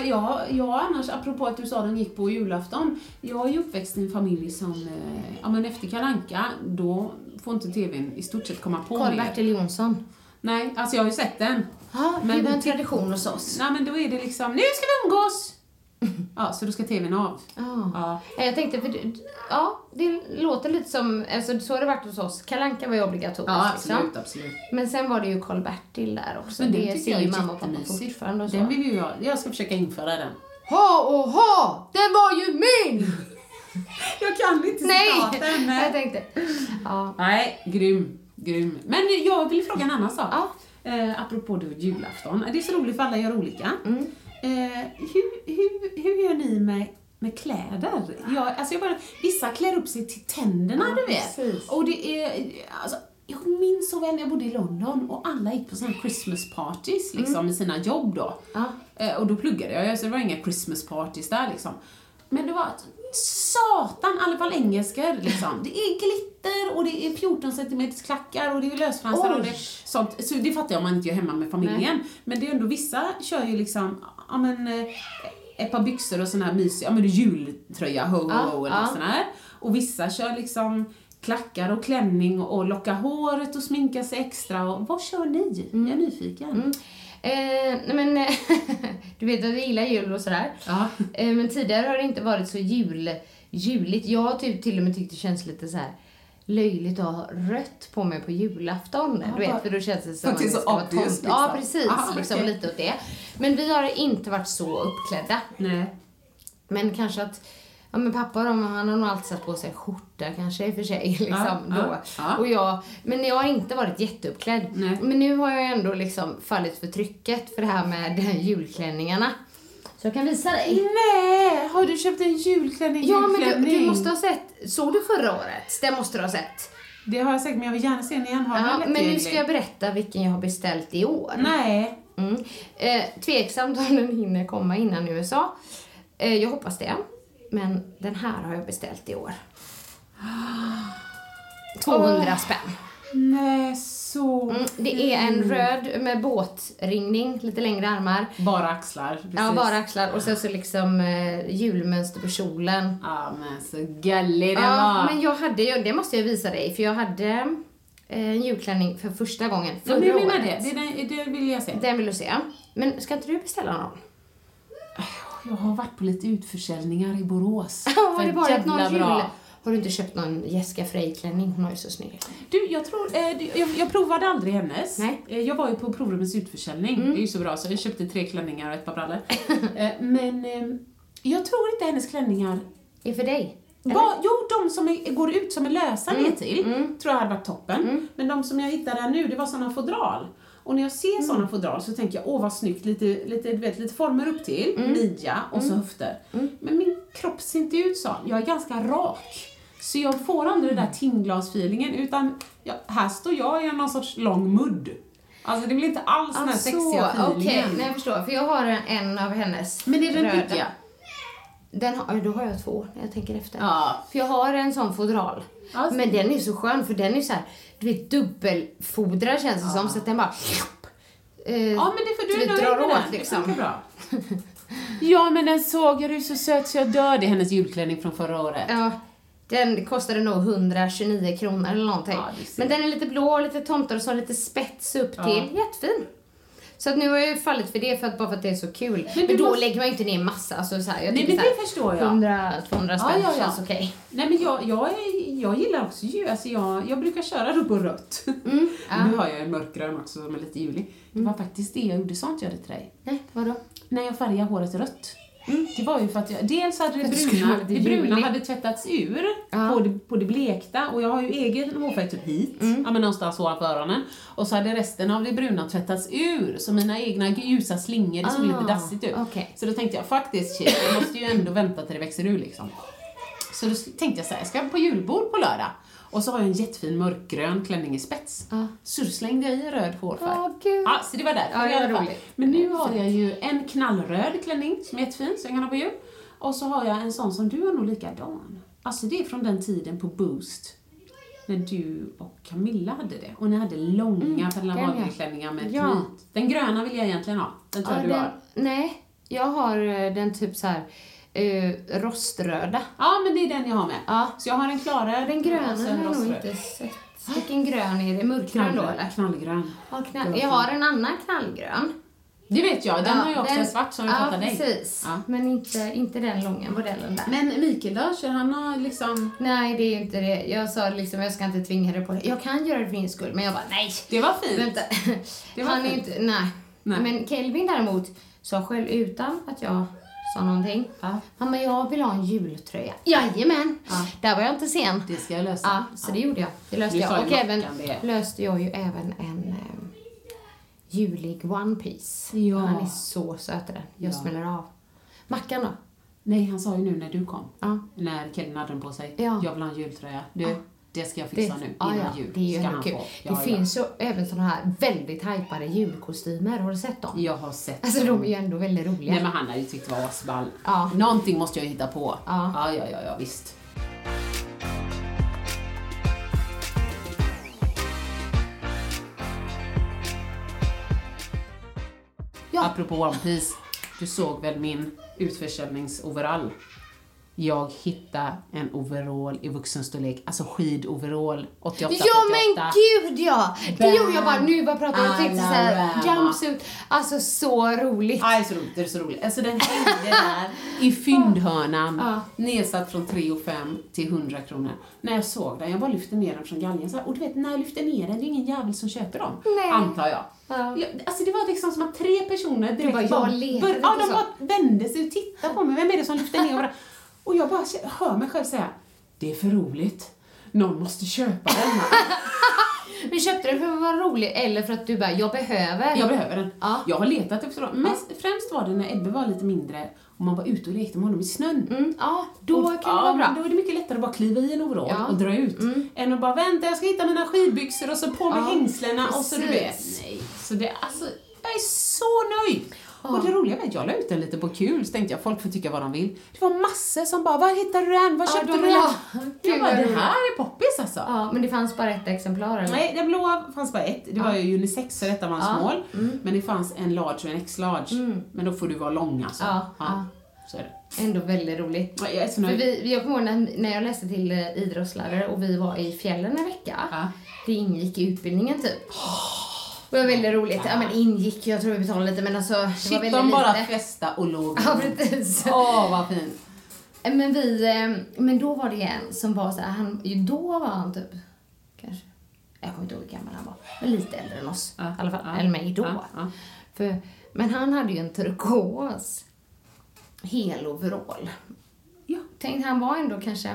Eh, ja, jag annars, apropå att du sa att den gick på julafton. Jag är ju uppväxt i en familj som, eh, ja men efter Kalle Anka, då får inte tvn i stort sett komma på. Karl-Bertil Jonsson. Nej, alltså jag har ju sett den. Ja, det var en det- tradition hos oss. Nej men då är det liksom, nu ska vi umgås! [LAUGHS] Ja, så då ska tvn av. Ja. Ja. Nej, Jag tänkte, för du- ja, det låter lite som, alltså så har det varit hos oss. Kalanka var ju obligatoriskt Ja, liksom. absolut, absolut. Men sen var det ju Karl-Bertil där också. Men det den ser ju mamma och pappa fortfarande och så. Den vill ju jag, jag ska försöka införa den. Ha och ha! Den var ju min! [LAUGHS] Jag kan inte Nej! citaten. men- [LAUGHS] Jag tänkte, ja. Nej, grym, grym. Men jag vill fråga en annan sak. Ja. Eh, apropå då julafton. Det är så roligt för alla gör olika. Mm. Eh, hur, hur, hur gör ni med, med kläder? Jag, alltså jag bara, vissa klär upp sig till tänderna, Ja, du vet. precis. Och det är, alltså, jag minns så väl när jag bodde i London och alla gick på här Christmas parties liksom med sina jobb då. Ja. Eh, och då pluggade jag, så det var inga Christmas parties där liksom. Men det var satan, i alla fall engelskor liksom. Det är glitter och det är 14 cm klackar och det är lösfransar och det sånt. Så det fattar jag om man inte gör hemma med familjen. Men det är ändå vissa kör ju liksom, ja men eh, ett par byxor och sån här mysig, ja men jultröja, ho ho ho eller ja. sån här. Och vissa kör liksom klackar och klänning och lockar håret och sminkar sig extra. Och, vad kör ni? Jag är nyfiken. Eh, nej men, eh, [LAUGHS] du vet att jag gillar jul och sådär. Ja. Eh, men tidigare har det inte varit så jul, juligt. Jag har typ till och med tyckt det känns lite så här löjligt att ha rött på mig på julafton. Ja, du vet, för då känns det som att det ska vara tomt. Ja, liksom. precis. Ah, liksom okej. lite åt det. Men vi har inte varit så uppklädda. Nej. Men kanske att Ja men pappa de, han har nog alltid satt på sig skjorta kanske i och för sig. [LAUGHS] Liksom, Ja, då. ja, ja. Och jag, men jag har inte varit jätteuppklädd. Nej. Men nu har jag ändå liksom fallit för trycket för det här med [LAUGHS] julklänningarna. Så jag kan visa dig. Nej, har du köpt en julklänning? Ja men du, du måste ha sett, såg du förra året? Det måste du ha sett. Det har jag säkert, men jag vill gärna se den igen. Har Ja, men nu ska jag berätta vilken jag har beställt i år. Nej. Mm. Eh, tveksamt om den hinner komma innan USA. Eh, jag hoppas det. Men den här har jag beställt i år. 200 spänn. Nej, så Mm, det är en röd med båtringning, lite längre armar. Bara axlar. Precis. Ja, bara axlar och sen så liksom eh, julmönster på kjolen. Ja, men så gullig den Ja, var. men jag hade ju, det måste jag visa dig, för jag hade eh, en julklänning för första gången Ja, förra men jag menar året. det. Det, det. vill jag se. Den vill du se. Men ska inte du beställa någon? Jag har varit på lite utförsäljningar i Borås. Har För det varit någon jul? Har du inte köpt någon Jessica Frey-klänning? Hon har ju så snygg. Du, jag tror, eh, jag, jag provade aldrig hennes. Nej. Eh, jag var ju på provrummets utförsäljning. Det är ju så bra, så jag köpte tre klänningar och ett par brallor. [LAUGHS] eh, men eh, jag tror inte hennes klänningar Är för dig? Va, jo, de som är, går ut som är lösa Mm. ner till, tror jag hade varit toppen. Men de som jag hittade här nu, det var såna fodral. Och när jag ser Mm. såna fodral så tänker jag, åh vad snyggt, lite, lite, du vet, lite former upp till, Mm. midja och så höfter. Men min kropp ser inte ut så. Jag är ganska rak. Så jag får aldrig den där timglasfeelingen, utan jag, här står jag i någon sorts lång mudd. Alltså det blir inte alls den här sexiga Alltså, Okej, feelingen. nej jag förstår. För jag har en, en av hennes Men är den röda. Den har, då har jag två när jag tänker efter. Ja. För jag har en sån fodral. Ja. Men den är så skön för den är så här, du vet dubbelfodrad känns det som så att den bara eh, Ja, men det för du är nöjd med åt den. liksom. Det funkar bra. [LAUGHS] ja, men den såg jag, du är så söt så jag dör. Det är hennes julklänning från förra året. Ja, den kostade nog 129 kronor eller någonting. Ja, det Men den är lite blå och lite tomtar och så lite spets upp Ja. till. Jättefin. Så att nu har jag ju fallit för det för att, bara för att det är så kul. Men, du då måste- lägger man ju inte ner massa. Alltså, så här, jag Nej, men så här, det förstår jag. 100, 200 spänn Ja, ja, ja. känns okej. Nej men jag, jag, är, jag gillar också ljus, alltså jag, jag brukar köra då på rött. Mm, [LAUGHS] ja. Nu har jag en mörkgrön också som är lite julig. Det var faktiskt det jag gjorde, sa inte jag det till dig? Nej, vadå? När jag färgade håret rött. Det var ju för att jag, dels hade det bruna, det bruna hade tvättats ur Ja. på, det, på det blekta och jag har ju egen hårfärg typ hit, Mm. ja men någonstans ovanför öronen. Och så hade resten av det bruna tvättats ur, så mina egna ljusa slingor, det såg Ah, lite dassigt ut. okej. Så då tänkte jag faktiskt shit, jag måste ju ändå vänta till det växer ur liksom. Så då tänkte jag så här, jag ska på julbord på lördag. Och så har jag en jättefin mörkgrön klänning i spets. Ja. Så slängde jag i röd hårfärg. Åh, gud. Ja, så det var där. Ja, det I alla fall. roligt. Men nu har jag ju en knallröd klänning som är jättefin, som jag kan ha på jul. Och så har jag en sån som du har nog likadan. Alltså det är från den tiden på Boost. När du och Camilla hade det. Och ni hade långa mm, ja. klänningar med Ja. knyt. Den gröna vill jag egentligen ha. Den tror Ja, jag du har. nej, jag har eh, den typ så här eh, roströda. Ja, men det är den jag har med. Ja. Så jag har en klarröd Den gröna har jag nog inte sett. Vilken grön är det? Mörkgrön då eller? Knallgrön. Ja, knall. Jag har en annan knallgrön. Det vet jag, den Ja, har jag också den- en svart som jag Ja, fattar dig. precis. Ja. Men inte, inte den långa modellen där. Men Mikael då? Kör han har liksom... Nej, det är ju inte det. Jag sa liksom, jag ska inte tvinga dig på det. Jag kan göra det för din skull, men jag bara nej. Det var fint. Vänta. Det var Han är fint. inte, nej. Nej. Men Kelvin däremot sa själv utan att jag sa någonting. Ja. Mamma, jag vill ha en jultröja. Jajamän! Ja. Där var jag inte sen. Det ska jag lösa. Ja, så det gjorde jag. Det löste Du jag. Och även löste jag ju även en eh, julig One Piece. Ja. Han är så söt den. Jag Ja. smäller av. Mackan då? Nej, han sa ju nu när du kom. Ja. När Kevin hade den på sig. Ja. Jag vill ha en jultröja. Du. Det ska jag fixa nu ja, innan ja, jul. Det är ju ska kul. få. det Ja, ja. finns ju även såna här väldigt hypade julkostymer. Har du sett dem? Jag har sett Alltså dem. de är ju ändå väldigt roliga. Nej men han hade ju tyckt det var asball. Ja. Någonting måste jag hitta på. Ja. ja, ja, ja, ja visst. Ja. Apropå One Piece, du såg väl min utförsäljningsoverall? Jag hittade en overall i vuxenstorlek, alltså skidoverall 88 Ja men gud ja! Det gjorde jag bara nu, bara pratade jag tänkte såhär, jumpsuit. Alltså så roligt. Ja, det är så roligt, det är så roligt. Alltså den hängde där i fyndhörnan, Ja. nedsatt från 3 och 5 till 100 kronor. När jag såg den, jag bara lyfte ner den från galgen så här, och du vet, när jag lyfter ner den, det är ingen jävel som köper dem. Nej. Antar jag. Ja. Alltså det var liksom som att tre personer direkt bara, inte Ja, de så. bara vände sig och tittade på mig. Vem är det som lyfter ner? Bara- och jag bara hör mig själv säga, det är för roligt. Någon måste köpa den här. [LAUGHS] Men köpte du den för att vara rolig eller för att du bara, jag behöver? Jag behöver den. Ja. Jag har letat efter dem. Mest, Främst var det när Ebbe var lite mindre och man var ute och lekte med honom i snön. Mm, ja, då Och- kan det ja, vara bra. Då är det mycket lättare att bara kliva i en overall Ja. Mm. och dra ut. Än att bara vänta, jag ska hitta mina skidbyxor och så på med Ja, hängslena och så du vet. Nej. Så det, alltså, jag är så nöjd. Och det roliga var att jag la ut den lite på kul, så tänkte jag folk får tycka vad de vill. Det var massor som bara, var hittade du den? Var köpte du den? Jag bara, det här är poppis alltså. Ja, men det fanns bara ett exemplar eller? Nej, den blåa fanns bara ett. Det var ju unisex så detta var en small. Men det fanns en large och en x-large. Men då får du vara lång alltså. Ja. Så är det. Ändå väldigt roligt. Ja, Jag För vi, jag kommer ihåg när, när jag läste till eh, idrottslärare och vi var i fjällen en vecka. Ja. Det ingick i utbildningen typ. Och det var väldigt roligt. Ja men ingick, jag tror vi betalade lite men alltså det var Shit, väldigt de bara lite. festa och låg. Ja precis. Åh, vad fint. Men vi, eh, men då var det en som var så här, han, då var han typ, kanske, jag kommer inte ihåg hur gammal han var, men lite äldre än oss Ja, i alla fall, ja, eller mig då. ja. För, men han hade ju en turkos heloverall. Ja. Tänkte han var ändå kanske,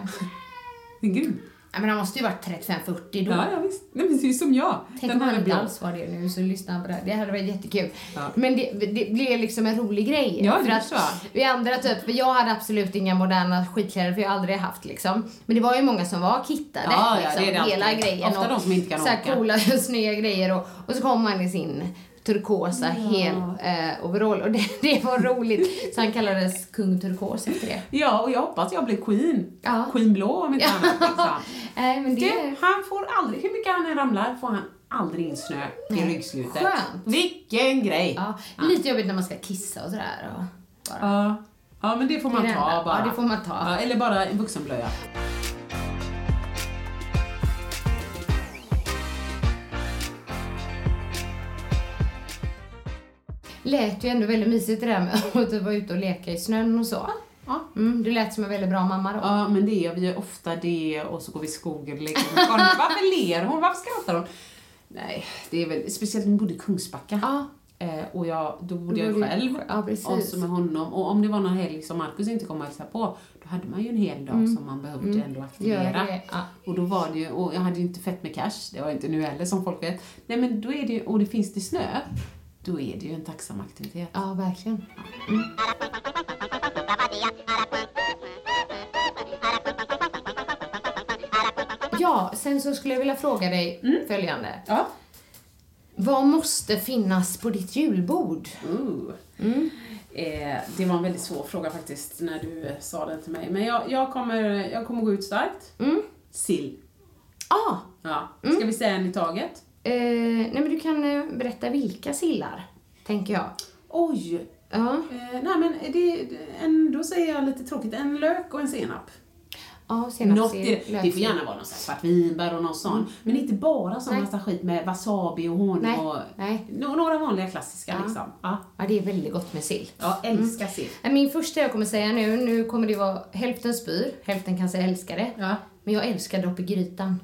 är grym. Ja men han måste ju varit 35-40 då. Ja, ja visst. Nej, är som jag. Tänk Den om han inte alls var det nu, så lyssnar han på det här. Det hade varit jättekul. Ja. Men det, det blev liksom en rolig grej. Ja, för att vi andra typ, för jag hade absolut inga moderna skitkläder för jag har aldrig haft liksom. Men det var ju många som var kittade. Ja, ja, liksom, det är det hela alltid. grejen. Ofta de som inte kan så här åka. coola, [LAUGHS] snygga grejer och, och så kom han i sin turkosa hel eh, overall och det, [LAUGHS] det var roligt. Så han kallades kung turkos efter det. Ja, och jag hoppas jag blir queen. Ja. Queen blå om inte annat. Liksom. [LAUGHS] Nej men det... Du, han får aldrig, hur mycket han än ramlar, får han aldrig in snö i ryggslutet. Skönt. Vilken grej! Ja, lite jobbigt när man ska kissa och sådär. Och bara. Ja. Ja, men det får man Det ta bara. Ja, det får man ta. Ja, eller bara en vuxenblöja. Lät ju ändå väldigt mysigt det där med [LAUGHS] att vara ute och leka i snön och så. Ja. Mm, du lät som en väldigt bra mamma då. Ja, men det är vi gör ofta det och så går vi i skogen och leker med barnen. [LAUGHS] Varför ler hon? Varför skrattar hon? Nej, det är väl, speciellt när vi bodde i Kungsbacka. Ja. Eh, och jag, då bodde jag själv. Ja. Och så med honom. Och om det var någon helg som Markus inte kom och hälsade på, då hade man ju en hel dag som man behövde ändå aktivera. Mm. Gör det, ja. Och då var det ju, och jag hade ju inte fett med cash, det var inte nu heller som folk vet. Nej men då är det ju, och det finns det snö, då är det ju en tacksam aktivitet. Ja, verkligen. Ja, sen så skulle jag vilja fråga dig följande. Ja. Vad måste finnas på ditt julbord? Ooh. Eh, det var en väldigt svår fråga faktiskt när du eh, sa den till mig. Men jag, jag, kommer, jag kommer gå ut starkt. Mm. Sill. Ah, Ja. Ska vi säga en i taget? Eh, nej men du kan eh, berätta vilka sillar, tänker jag. Oj! Ja, Eh, nej men det, en, då säger jag lite tråkigt, en lök och en senap. ja senap, sill, det löksill. får gärna vara någon svartvinbär och någon sån. Men inte bara sån Nej. massa skit med wasabi och honung Nej, och nej. några vanliga klassiska Ja. liksom. Ja. Ja, det är väldigt gott med sill. Jag älskar sill. Nej, Min första jag kommer säga nu, nu kommer det vara hälften spyr, hälften kan säga älskar det. Ja. Men jag älskar dopp i grytan.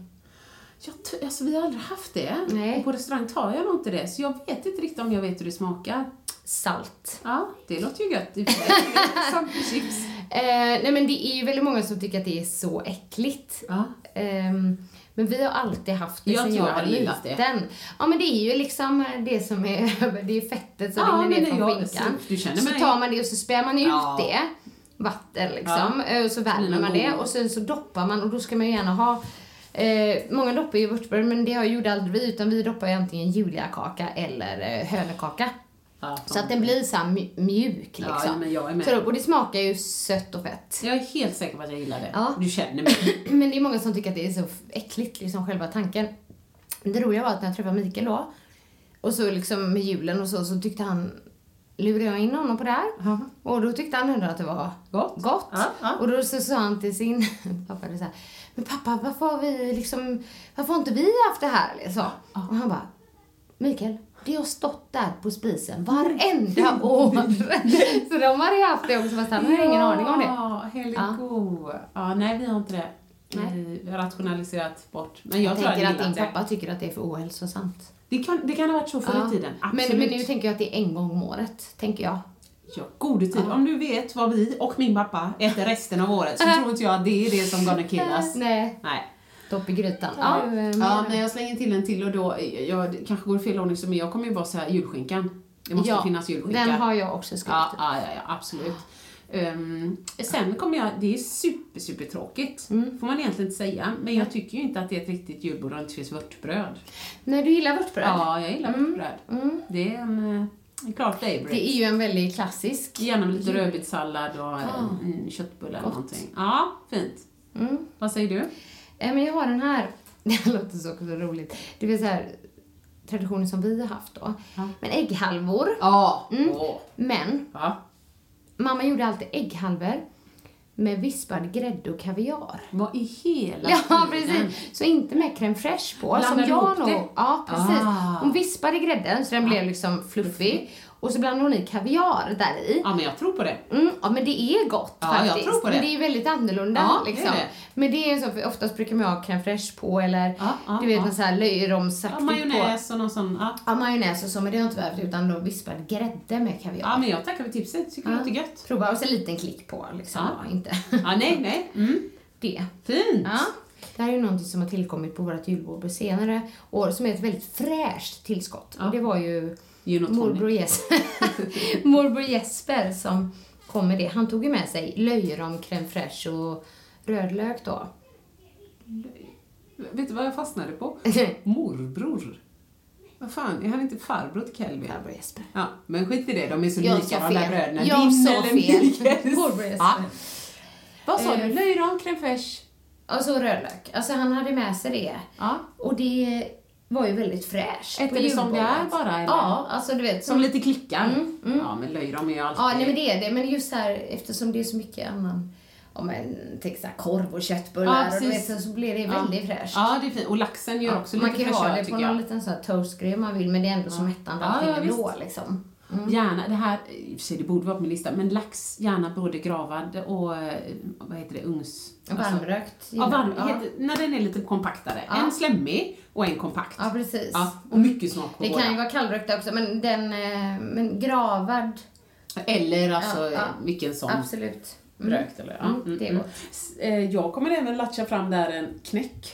Jag, alltså, vi har aldrig haft det. Nej. Och på restaurang tar jag nog inte det. Så jag vet inte riktigt om jag vet hur det smakar. Salt. Ja, det låter ju gött. Det är [LAUGHS] Som chips. Eh, nej men det är ju väldigt många som tycker att det är så äckligt. Ja. Ehm, men vi har alltid haft det Jag sen jag var gillat det. liten. Ja men det är ju liksom det som är, [LAUGHS] det är fettet som Ja, rinner ner från skinkan. så tar man det och så spär man ut Ja. det, vatten liksom, eh, och så värmer man det och sen så doppar man och då ska man ju gärna ha Eh, många doppar ju vörtbröd men det har gjorde aldrig vi utan vi doppar ju antingen juliakaka eller eh, hönökaka. Ja, Så att den blir så mjuk liksom. Ja, men jag är med. Så, och det smakar ju sött och fett. Jag är helt säker på att jag gillar det. Ja. Du känner mig. [CLEARS THROAT] Men det är många som tycker att det är så äckligt, liksom själva tanken. Det roliga var att när jag träffade Mikael då, och så liksom med julen och så, så tyckte han, lurade jag in honom på det här. Och då tyckte han ändå att det var Gott. gott. Ja, ja. Och då så sa han till sin [LAUGHS] pappa så här, men pappa varför har vi liksom, varför har inte vi haft det här liksom? Och han bara, Mikael, det har stått där på spisen varenda [LAUGHS] år. [LAUGHS] så de hade ju haft det också fast han hade ingen aning om det. Ja, heligt Ja. Ja, nej, vi har inte det. Nej. Vi har rationaliserat bort. Men jag, Jag tror tänker att din pappa tycker att det är för ohälsosamt. Det kan, det kan ha varit så förr i tiden. Absolut. Men, men nu tänker jag att det är en gång om året, tänker jag. Ja, gode tid. Om du vet vad vi och min pappa äter resten av året så [LAUGHS] tror inte jag att det är det som gonna kill us. Nej, Nej. dopp i grytan. Ja, Ja, eh, men jag slänger till en till och då, jag kanske går i fel ordning, men jag kommer ju bara säga julskinkan. Det måste Ja, finnas julskinka. Den har jag också skrivit. Ja, ja, ja, ja absolut. Ehm, sen kommer jag, det är super, super tråkigt. Mm. får man egentligen inte säga, men jag tycker ju inte att det är ett riktigt julbord om det inte finns vörtbröd. Nej, du gillar vörtbröd? Ja, jag gillar vörtbröd. Det är en, klar favorite. Det är ju en väldigt klassisk. Gärna med lite rödbetssallad och en, en köttbulle eller någonting. Ja, fint. Mm. Vad säger du? Eh, Men jag har den här, [LAUGHS] det låter så också roligt. Det vill säga traditionen som vi har haft då. Men ägghalvor. Ja. Mm. Åh. Men Ja. mamma gjorde alltid ägghalvor med vispad grädde och kaviar. Vad i hela Ja, precis. Så inte med crème fraîche på. Blandar som jag nog... det? Ja, precis. Ah. Hon vispade grädden så den blev liksom fluffig. Och så blandade hon i kaviar där i. Ja, men jag tror på det. Mm, ja, men det är gott Ja, jag faktiskt. tror på det. Men det är väldigt annorlunda. Ja, det är liksom. det. Men det är så, för oftast brukar man ha crème fraîche på eller Ja, ja, du vet ja. sån här löjromsaktigt Ja, på. majonnäs och någon sån. Ja. Ja, majonnäs och så, men det har jag inte behövt utan då vispad grädde med kaviar. ja, men jag tackar för tipset. Tycker det låter gött. Prova och så en liten klick på liksom. Ja. Ja. Inte Ja, nej, nej. Mm. det. Fint. Ja. Det här är ju någonting som har tillkommit på vårt julbord senare år som är ett väldigt fräscht tillskott. Ja. Och det var ju. Morbror Jesper, [LAUGHS] morbror Jesper som kom med det. Han tog ju med sig löjrom, crème fraîche och rödlök då. Vet du vad jag fastnade på? [LAUGHS] Morbror. Vad fan, är han inte farbror till Kelvin? Farbror Jesper. Ja, men skit i det, de är så Jag lika fel. bröderna. Jag Din sa fel. [LAUGHS] Morbror Jesper. Ja. Vad sa Eh, du? Löjrom, crème fraîche? Och så rödlök. Alltså han hade med sig det. Ja. Och det var ju väldigt fräscht. Äter det som det är bara, eller? Ja, alltså du vet. Som lite klickar? Mm, mm. Ja, men löjrom är ju alltid... Ja, nej men det är det. Men just här, eftersom det är så mycket annan, om en tänk så här, korv och köttbullar Ja, och du vet, så, blir det Ja. väldigt fräscht. Ja, det är fint. Och laxen gör också man lite kan ju ha fräschör, det på någon liten toastgrej om man vill, men det är ändå så mättande Ja, allting ja, ändå visst. liksom. Gärna, det här, i och för sig det borde vara på min lista, men lax, gärna både gravad och, eh, vad heter det, ugns... Och varmrökt. Ja, varm, ja. heter, när den är lite kompaktare. Ja. En slemmig och en kompakt. ja, precis. Ja, och mycket smak på Det båda. kan ju vara kallrökt också, men den, eh, men gravad, Eller alltså Ja, ja. vilken som absolut. Mm. rökt eller ja. Mm, det är gott. S- eh, Jag kommer även latcha fram där en knäck.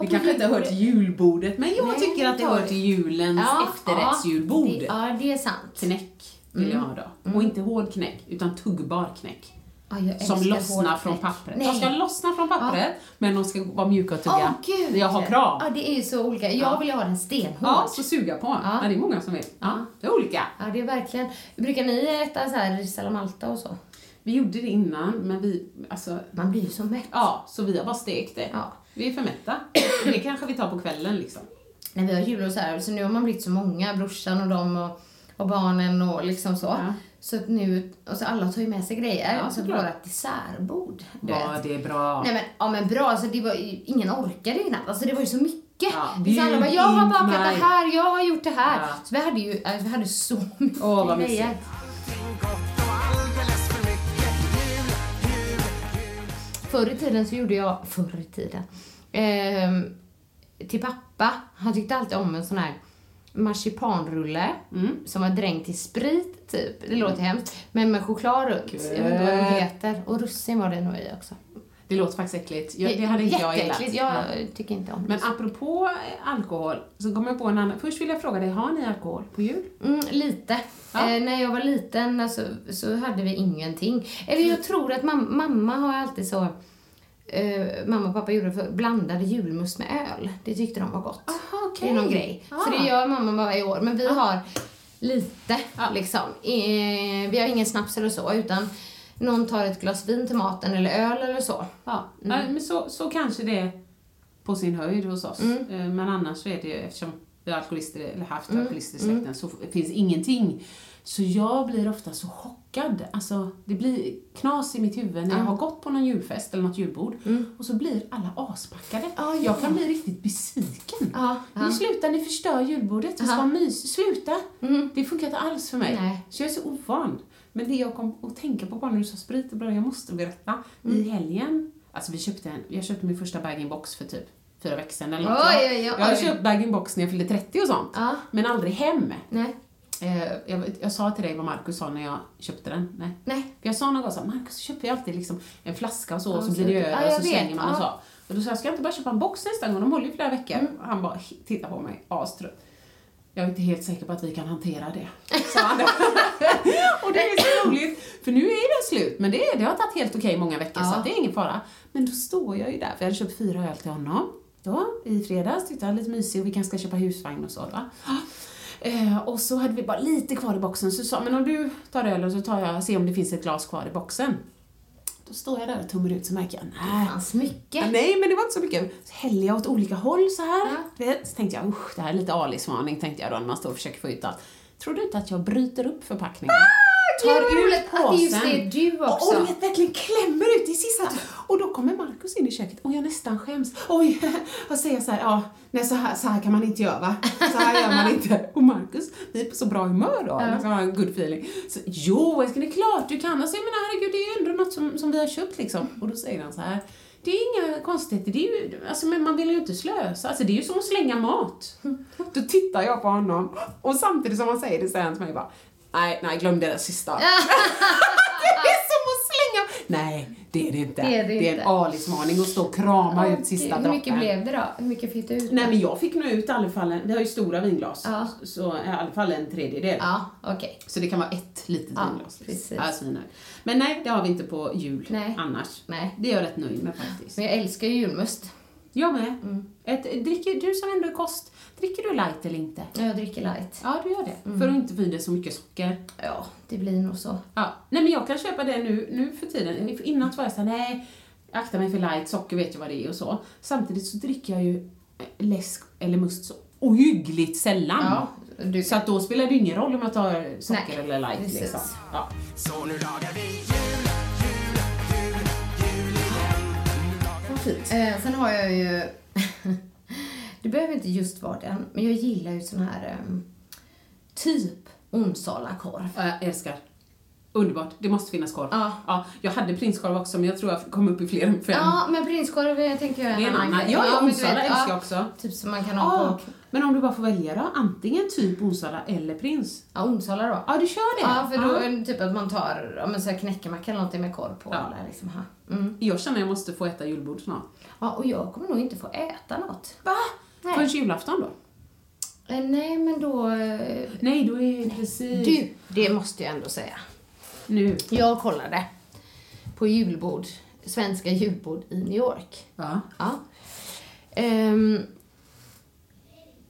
Ja, på kanske inte hör julbordet. till julbordet, men jag Nej, tycker att det hör till julens efterrättsjulbord. Ja, det, ja, det är sant. Knäck vill jag ha då. Och inte hård knäck, utan tuggbar knäck. Ja, jag Som lossnar från pappret. Nej. De ska lossna från pappret, men de ska vara mjuka och tugga. Åh, gud! Jag har krav. Ja, det är ju så olika. Jag Ja. vill ju ha den stenhård. Ja, så suga på. Ja. Ja. det är många som vill. Ja, det är olika. Ja, det är verkligen. Brukar ni äta så här ris alla malta och så? Vi gjorde det innan, men vi, alltså, Man blir ju så mätt. ja, så vi har bara stekt det. Ja. Vi är för mätta. Det kanske vi tar på kvällen liksom. När vi har jul och så här, så nu har man blivit så många, brorsan och dem och, och barnen och liksom så. Ja. Så att nu, och så alla tar ju med sig grejer. Ja, så vårt dessertbord, du Ja, vet. det är bra. Nej men, ja men bra, alltså det var ju, ingen orkade ju knappt. Alltså det var ju så mycket. Ja, så alla bara, jag har bakat det här, jag har gjort det här. Ja. Så vi hade ju, äh, vi hade så mycket Åh, vad grejer. mysigt. Förr i tiden så gjorde jag, förr i tiden, ehm, till pappa, han tyckte alltid om en sån här marsipanrulle Mm. som var dränkt i sprit, typ. Det låter hemskt. Men med choklad runt. Jag vet inte vad de heter. Och russin var det nog i också. Det låter faktiskt äckligt. Jag, det hade inte jag gillat. Jag Ja. tycker inte om det. Men apropå eh, alkohol, så kommer jag på en annan. Först vill jag fråga dig, har ni alkohol på jul? Mm, lite. Ja. Eh, när jag var liten alltså, så hade vi ingenting. Eller jag tror att mam- mamma har alltid så... Eh, mamma och pappa gjorde för blandade julmust med öl. Det tyckte de var gott. Aha, Det är någon grej. Så Ah. det gör mamma varje år. Men vi har lite, Ja. liksom. Eh, vi har ingen snaps eller så, utan någon tar ett glas vin till maten eller öl eller så. Ja, Mm. Men så, så kanske det är på sin höjd hos oss. Mm. Eh, Men annars så är det ju, eftersom vi har alkoholister, eller haft Mm. alkoholister i släkten, så finns ingenting. Så jag blir ofta så chockad. Alltså, det blir knas i mitt huvud när jag har gått på någon julfest eller något julbord och så blir alla aspackade. Mm. Ja, ja. Jag kan bli riktigt besviken. Ja, ja. Ni slutar, ni förstör julbordet. Det ska vara mys. Sluta! Mm. Det funkar inte alls för mig. Nej. Så jag är så ovan. Men det jag kom att tänka på bara när du sa sprit jag måste berätta. Mm. I helgen, alltså vi köpte en, jag köpte min första bag-in-box för typ fyra veckor sedan eller något. Oj, Jag- oj, oj, Jag har köpt bag-in-box när jag fyllde 30 och sånt. Ja. Men aldrig hem. Nej. Eh, jag, jag sa till dig vad Markus sa när jag köpte den. Nej. Nej. Jag sa någon gång så här, Markus köper ju alltid liksom en flaska och så, Ja, och så blir det över ja, och så vet. slänger man och så. Och då sa jag, ska jag inte bara köpa en box nästa gång? De håller ju flera veckor. Mm. Han bara tittar på mig, astrött. Jag är inte helt säker på att vi kan hantera det, sa han då. [LAUGHS] och det är så roligt, för nu är det slut. Men det, det har tagit helt okej många veckor, så Ja. att det är ingen fara. Men då står jag ju där, för jag hade köpt fyra öl till honom. Då, i fredags, tyckte jag var lite mysig och vi kanske ska köpa husvagn och så. Va? Eh, och så hade vi bara lite kvar i boxen, så sa men om du tar ölen så tar jag, se om det finns ett glas kvar i boxen. Då står jag där och tummar ut så märker jag, nej. Det fanns mycket. Ja, nej, men det var inte så mycket. Så häller jag åt olika håll så här. Ja. Så tänkte jag, usch, det här är lite Alice-varning, tänkte jag då när man står och försöker få ut allt. Tror du inte att jag bryter upp förpackningen? Tar ut ut att det just påsen. är du Och, också. och vet, verkligen klämmer ut i sista. Och då kommer Markus in i köket och jag nästan skäms. Oj, [LAUGHS] och säger så här, ja, nej så här, så här kan man inte göra va? Så här gör man inte. Och Markus, vi är på så bra humör då, Ja. liksom har en good feeling. Så, jo, älskling, det är klart du kan. Alltså jag menar herregud, det är ju ändå något som, som vi har köpt liksom. Och då säger han så här, det är inga konstigheter, det är ju, alltså men man vill ju inte slösa, alltså det är ju som att slänga mat. Då tittar jag på honom och samtidigt som han säger det säger han till mig bara, nej, nej, glöm det där sista. [LAUGHS] [LAUGHS] det är som att slänga... Nej, det är det inte. Det är det en inte. alismaning att stå och krama ut sista Hur mycket droppen. blev det då? Hur mycket fick du ut? Nej men jag fick nog ut i alla fall, en, vi har ju stora vinglas, Ja. så i alla fall en tredjedel. Ja, okej. Så det kan vara ett litet Ja, vinglas. precis. Svinnöjd. Men nej, det har vi inte på jul Nej. annars. Nej. Det är jag rätt nöjd med faktiskt. Men jag älskar ju julmust. Jag med. Mm. Ett, dricker, du som ändå är kost, dricker du light eller inte? Jag dricker light. Ja, du gör det. Mm. För att inte få i dig så mycket socker. Ja, det blir nog så. Ja. Nej men jag kan köpa det nu, nu för tiden. Innan var jag såhär, nej, jag aktar mig för light, socker vet jag vad det är och så. Samtidigt så dricker jag ju eh, läsk eller must så ohyggligt sällan. Ja, du- Så att då spelar det ingen roll om jag tar socker Nej, eller light precis. liksom. Ja. Så nu lagar vi jul, jul, jul, jul igen. Vad fint. Eh, sen har jag ju... [LAUGHS] det behöver inte just vara den, men jag gillar ju sån här ehm, typ Onsala-korv. Ja, Jag älskar. Underbart. Det måste finnas korv. Ja. Ja, jag hade prinskorv också men jag tror jag kom upp i fler än fem. Ja, men prinskorv jag tänker jag är en annan. grej. Ja, ja, Onsala vet, älskar ja, jag också. Typ som man kan ha Ja, på men om du bara får välja då? Antingen typ Onsala eller prins? ja, Onsala då. Ja, du kör det? Ja, för då är det typ att man tar ja, men så här knäckemacka eller någonting med korv på. Eller liksom, ha. Mm. Jag känner att jag måste få äta julbord snart. ja, och jag kommer nog inte få äta något. Va? Nej. Förrän julafton då? Eh, nej, men då... eh, Nej, då är det precis... Du, det måste jag ändå säga. Nu. Jag kollade på julbord, svenska julbord i New York. Ja. Ja. Ehm,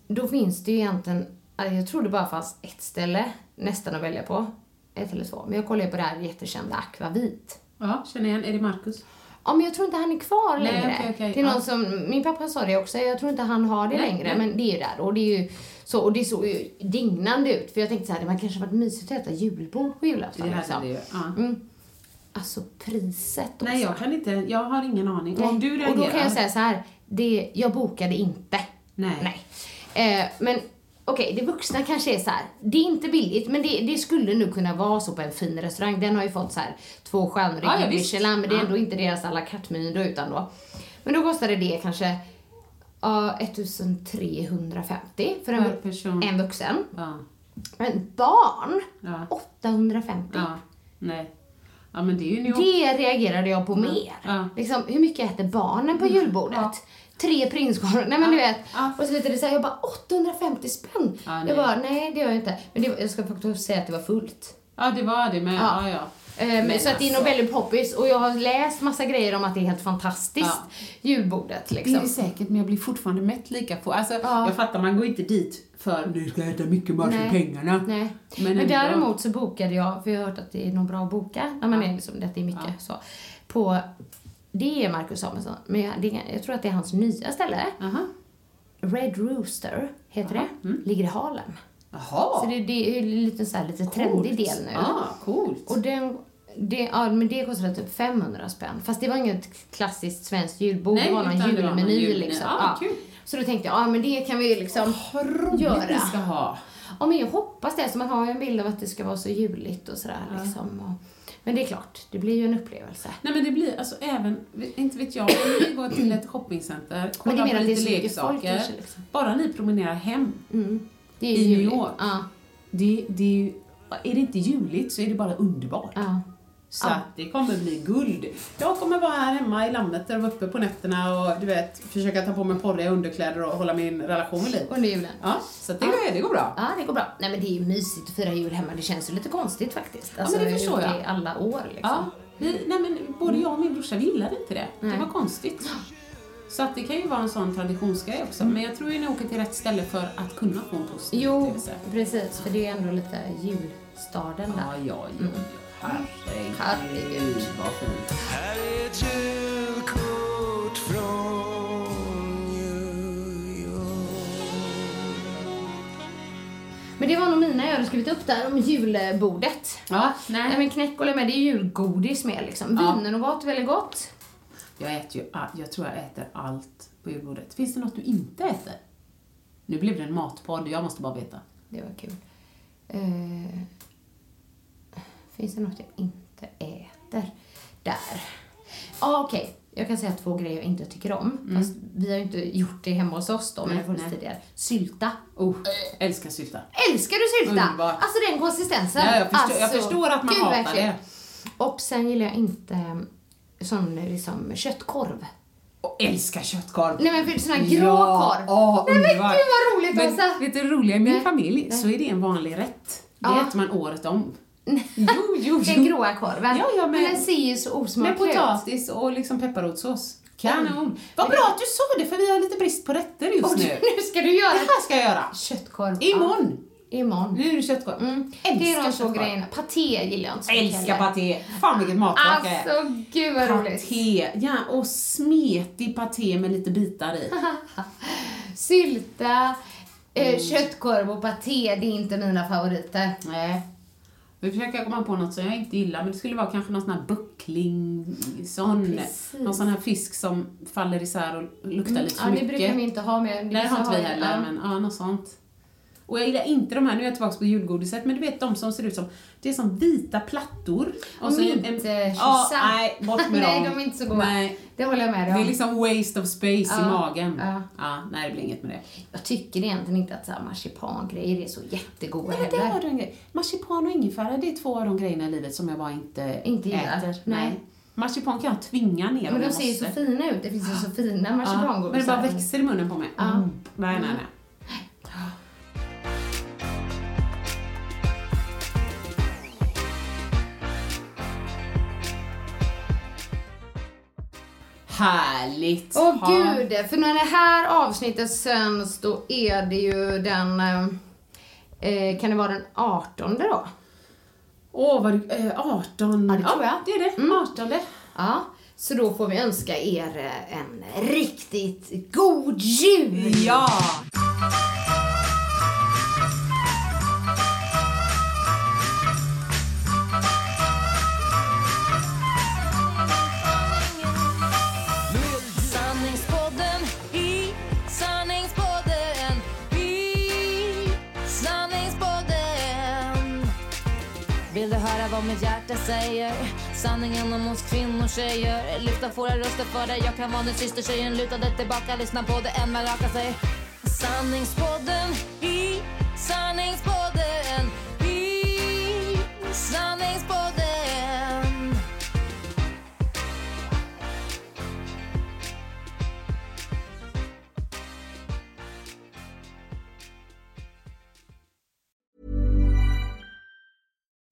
då finns det ju egentligen, alltså jag tror det bara fanns ett ställe nästan att välja på. Ett eller två. Men jag kollade på det här jättekända Aquavit. Ja, känner igen. Är det Marcus? Ja, men jag tror inte han är kvar Nej, längre. okej, okej, det är någon ja. som, min pappa sa det också, jag tror inte han har det Nej, längre. Men det är ju där. Och det är ju så, och det såg ju dignande ut. För jag tänkte så här, det man kanske varit mysigt att äta julbord på julafton. Det liksom. det. Ja. Mm. Alltså priset också. Nej, jag kan inte. Jag har ingen aning. Nej. Om du reagerar... Och då kan jag säga så här, det, jag bokade inte. Nej. Nej. Eh, men okej, det vuxna kanske är så här. det är inte billigt, men det, det skulle nu kunna vara så på en fin restaurang. Den har ju fått så här två stjärnor Ja, ja, i visst. Michelin, men det är Ja. ändå inte deras alla carte-meny då, utan då. Men då kostade det kanske ja, 1350 för en, Per person. en vuxen. Ja. Men barn, Ja. 850. Ja. Nej. Ja, men det är ju. Det reagerade jag på mer. Ja. Liksom, hur mycket äter barnen på julbordet? Tre prinskorvar. Nej men du vet. Ja. Och så slutade det så här, jag bara 850 spänn. Ja, jag bara, nej det gör jag inte. Men det, jag ska faktiskt säga att det var fullt. Ja, det var det med. Ja. Ja, ja. Eh, men så att det är nog alltså- väldigt poppis och jag har läst massa grejer om att det är helt fantastiskt. Julbordet Det är liksom. det säkert, men jag blir fortfarande mätt lika på. Alltså, Ja. jag fattar, man går inte dit för nu ska jag äta mycket mat för pengarna. Nej. Men Men, däremot så bokade jag, för jag har hört att det är nog bra att boka när man är liksom, det är mycket så. På, det är Marcus Samuelsson, men jag, det, jag tror att det är hans nya ställe. Aha. Red Rooster heter det. Ligger i Harlem. Jaha. Så det, det är ju lite så här, lite trendig del nu. Ja, coolt. Och den, det, ja, men det kostade typ 500 spänn. Fast det var inget klassiskt svenskt julbord, Nej, det var någon julmeny julmeny. liksom. Ja, kul. Så då tänkte jag, ja men det kan vi liksom Vad roligt göra. vi ska ha. Ja men jag hoppas det, så man har ju en bild av att det ska vara så juligt och sådär liksom. Och, men det är klart, det blir ju en upplevelse. Nej men det blir, alltså även, inte vet jag, om ni går till ett shoppingcenter, kollar på lite folk leksaker. liksom. Bara ni promenerar hem Mm. I New. York. Ja. Det, det är ju, är det inte juligt så är det bara underbart. ja. Så Ja. att det kommer bli guld. Jag kommer vara här hemma i landet där uppe på nätterna och du vet, försöka ta på mig porriga underkläder och hålla min relation vid liv. Under julen. Ja, så det, går- det går bra. Ja, det går bra. Nej men det är ju mysigt att fira jul hemma. Det känns ju lite konstigt faktiskt. Alltså, men det jag har förstår jag. det i alla år liksom. Ja, vi, nej men både jag och min brorsa gillade inte det. Nej. Det var konstigt. Så att det kan ju vara en sån traditionsgrej också. Men jag tror ju ni åker till rätt ställe för att kunna få en positiv Jo, precis. För det är ändå lite julstaden Ja, där. ja, ja. Herregud. Herregud. Vad fint. Här är ett julkort från New York Men det var nog mina jag hade skrivit upp där om julbordet. Ja, nej. Nej men knäckolle med, det är julgodis med liksom. Ja. Wienernogat, väldigt gott. Jag äter ju, jag tror jag äter allt på julbordet. Finns det något du inte äter? Nu blev det en matpodd, jag måste bara veta. Det var kul. Eh, finns det något jag inte äter? Där. Ja, okej. Jag kan säga två grejer jag inte tycker om. Fast vi har ju inte gjort det hemma hos oss då, men det har funnits tidigare. Sylta. Oh, älskar sylta. Älskar du sylta? Underbart. Alltså den konsistensen. Ja, jag förstår- jag alltså, förstår att man gud, hatar det. Och sen gillar jag inte eh, sån liksom köttkorv. Och älskar köttkorv. Nej men för sån här grå Ja, korv. åh, Nej men gud vad roligt Åsa. vet du det roliga? I min Nej. familj Nej. så är det en vanlig rätt. Det Ja. äter man året om. Jo, jo, [LAUGHS] Den gråa korven. Ja, ja, men- men den ser ju så Med osmaklig ut. potatis och liksom pepparrotssås. Kanon. Vad bra att du sa det, för vi har lite brist på rätter just nu. [LAUGHS] nu ska du göra Det här ska jag göra. köttkorv. Imorgon. Imorgon. Nu är det köttkorv. Mm. Älskar Det är de två grejerna. Paté gillar jag inte så mycket Älskar paté. Fan vilket matverk det är. Alltså gud vad roligt. Paté, ja och smetig paté med lite bitar i. [LAUGHS] Sylta, eh, Mm. köttkorv och paté, det är inte mina favoriter. Nej. Vi försöker komma på något som jag inte gillar, men det skulle vara kanske någon sån här buckling, sån, Precis. någon sån här fisk som faller isär och luktar lite för Ja, det mycket. brukar vi inte ha med. Nej, det har inte vi heller, ja. men ja, något sånt. Och jag gillar inte de här, nu är jag tillbaka på julgodiset, men du vet de som ser ut som, det är som vita plattor. Och så minttjosa. Ja, nej, bort med [LAUGHS] Nej, dem. de är inte så goda. Nej, Det håller jag med dig det om. är liksom waste of space i Ja, magen. ja. Ja, nej, det blir inget med det. Jag tycker egentligen inte att så här marsipangrejer är så jättegoda Nej, men det heller. har du en grej. Marsipan och ingefära, det är två av de grejerna i livet som jag bara inte, Inte gillar. äter. Nej. Marsipan kan jag tvinga ner Men de ser ju så fina ut. Det finns ju så [GASPS] fina marsipangodisar. men det bara växer i munnen på mig. Mm. Nej, nej, nej. Härligt! Åh Ha. gud, för när det här avsnittet sänds då är det ju den, eh, eh, kan det vara den 18 då? Åh, vad du, eh, 18. Ja, det tror jag. det är det. Mm. 18. Ja, så då får vi önska er eh, en riktigt god jul! Ja! Höra vad mitt hjärta säger? Sanningen om oss kvinnor tjejer. Lyfta våra röster för dig. Jag kan vara din syster tjejen. Lutade tillbaka, lyssna på det än man rakar sig Sanningspodden i sanningspodden.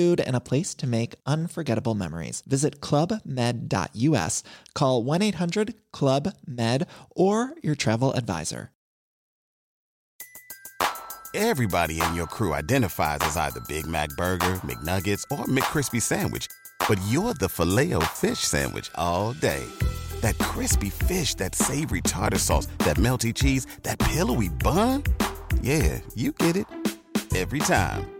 and a place to make unforgettable memories. Visit clubmed.us, call 1 800 Club Med, or your travel advisor. Everybody in your crew identifies as either Big Mac Burger, McNuggets, or McCrispy Sandwich. But you're the filet fish Sandwich all day. That crispy fish, that savory tartar sauce, that melty cheese, that pillowy bun. Yeah, you get it. Every time.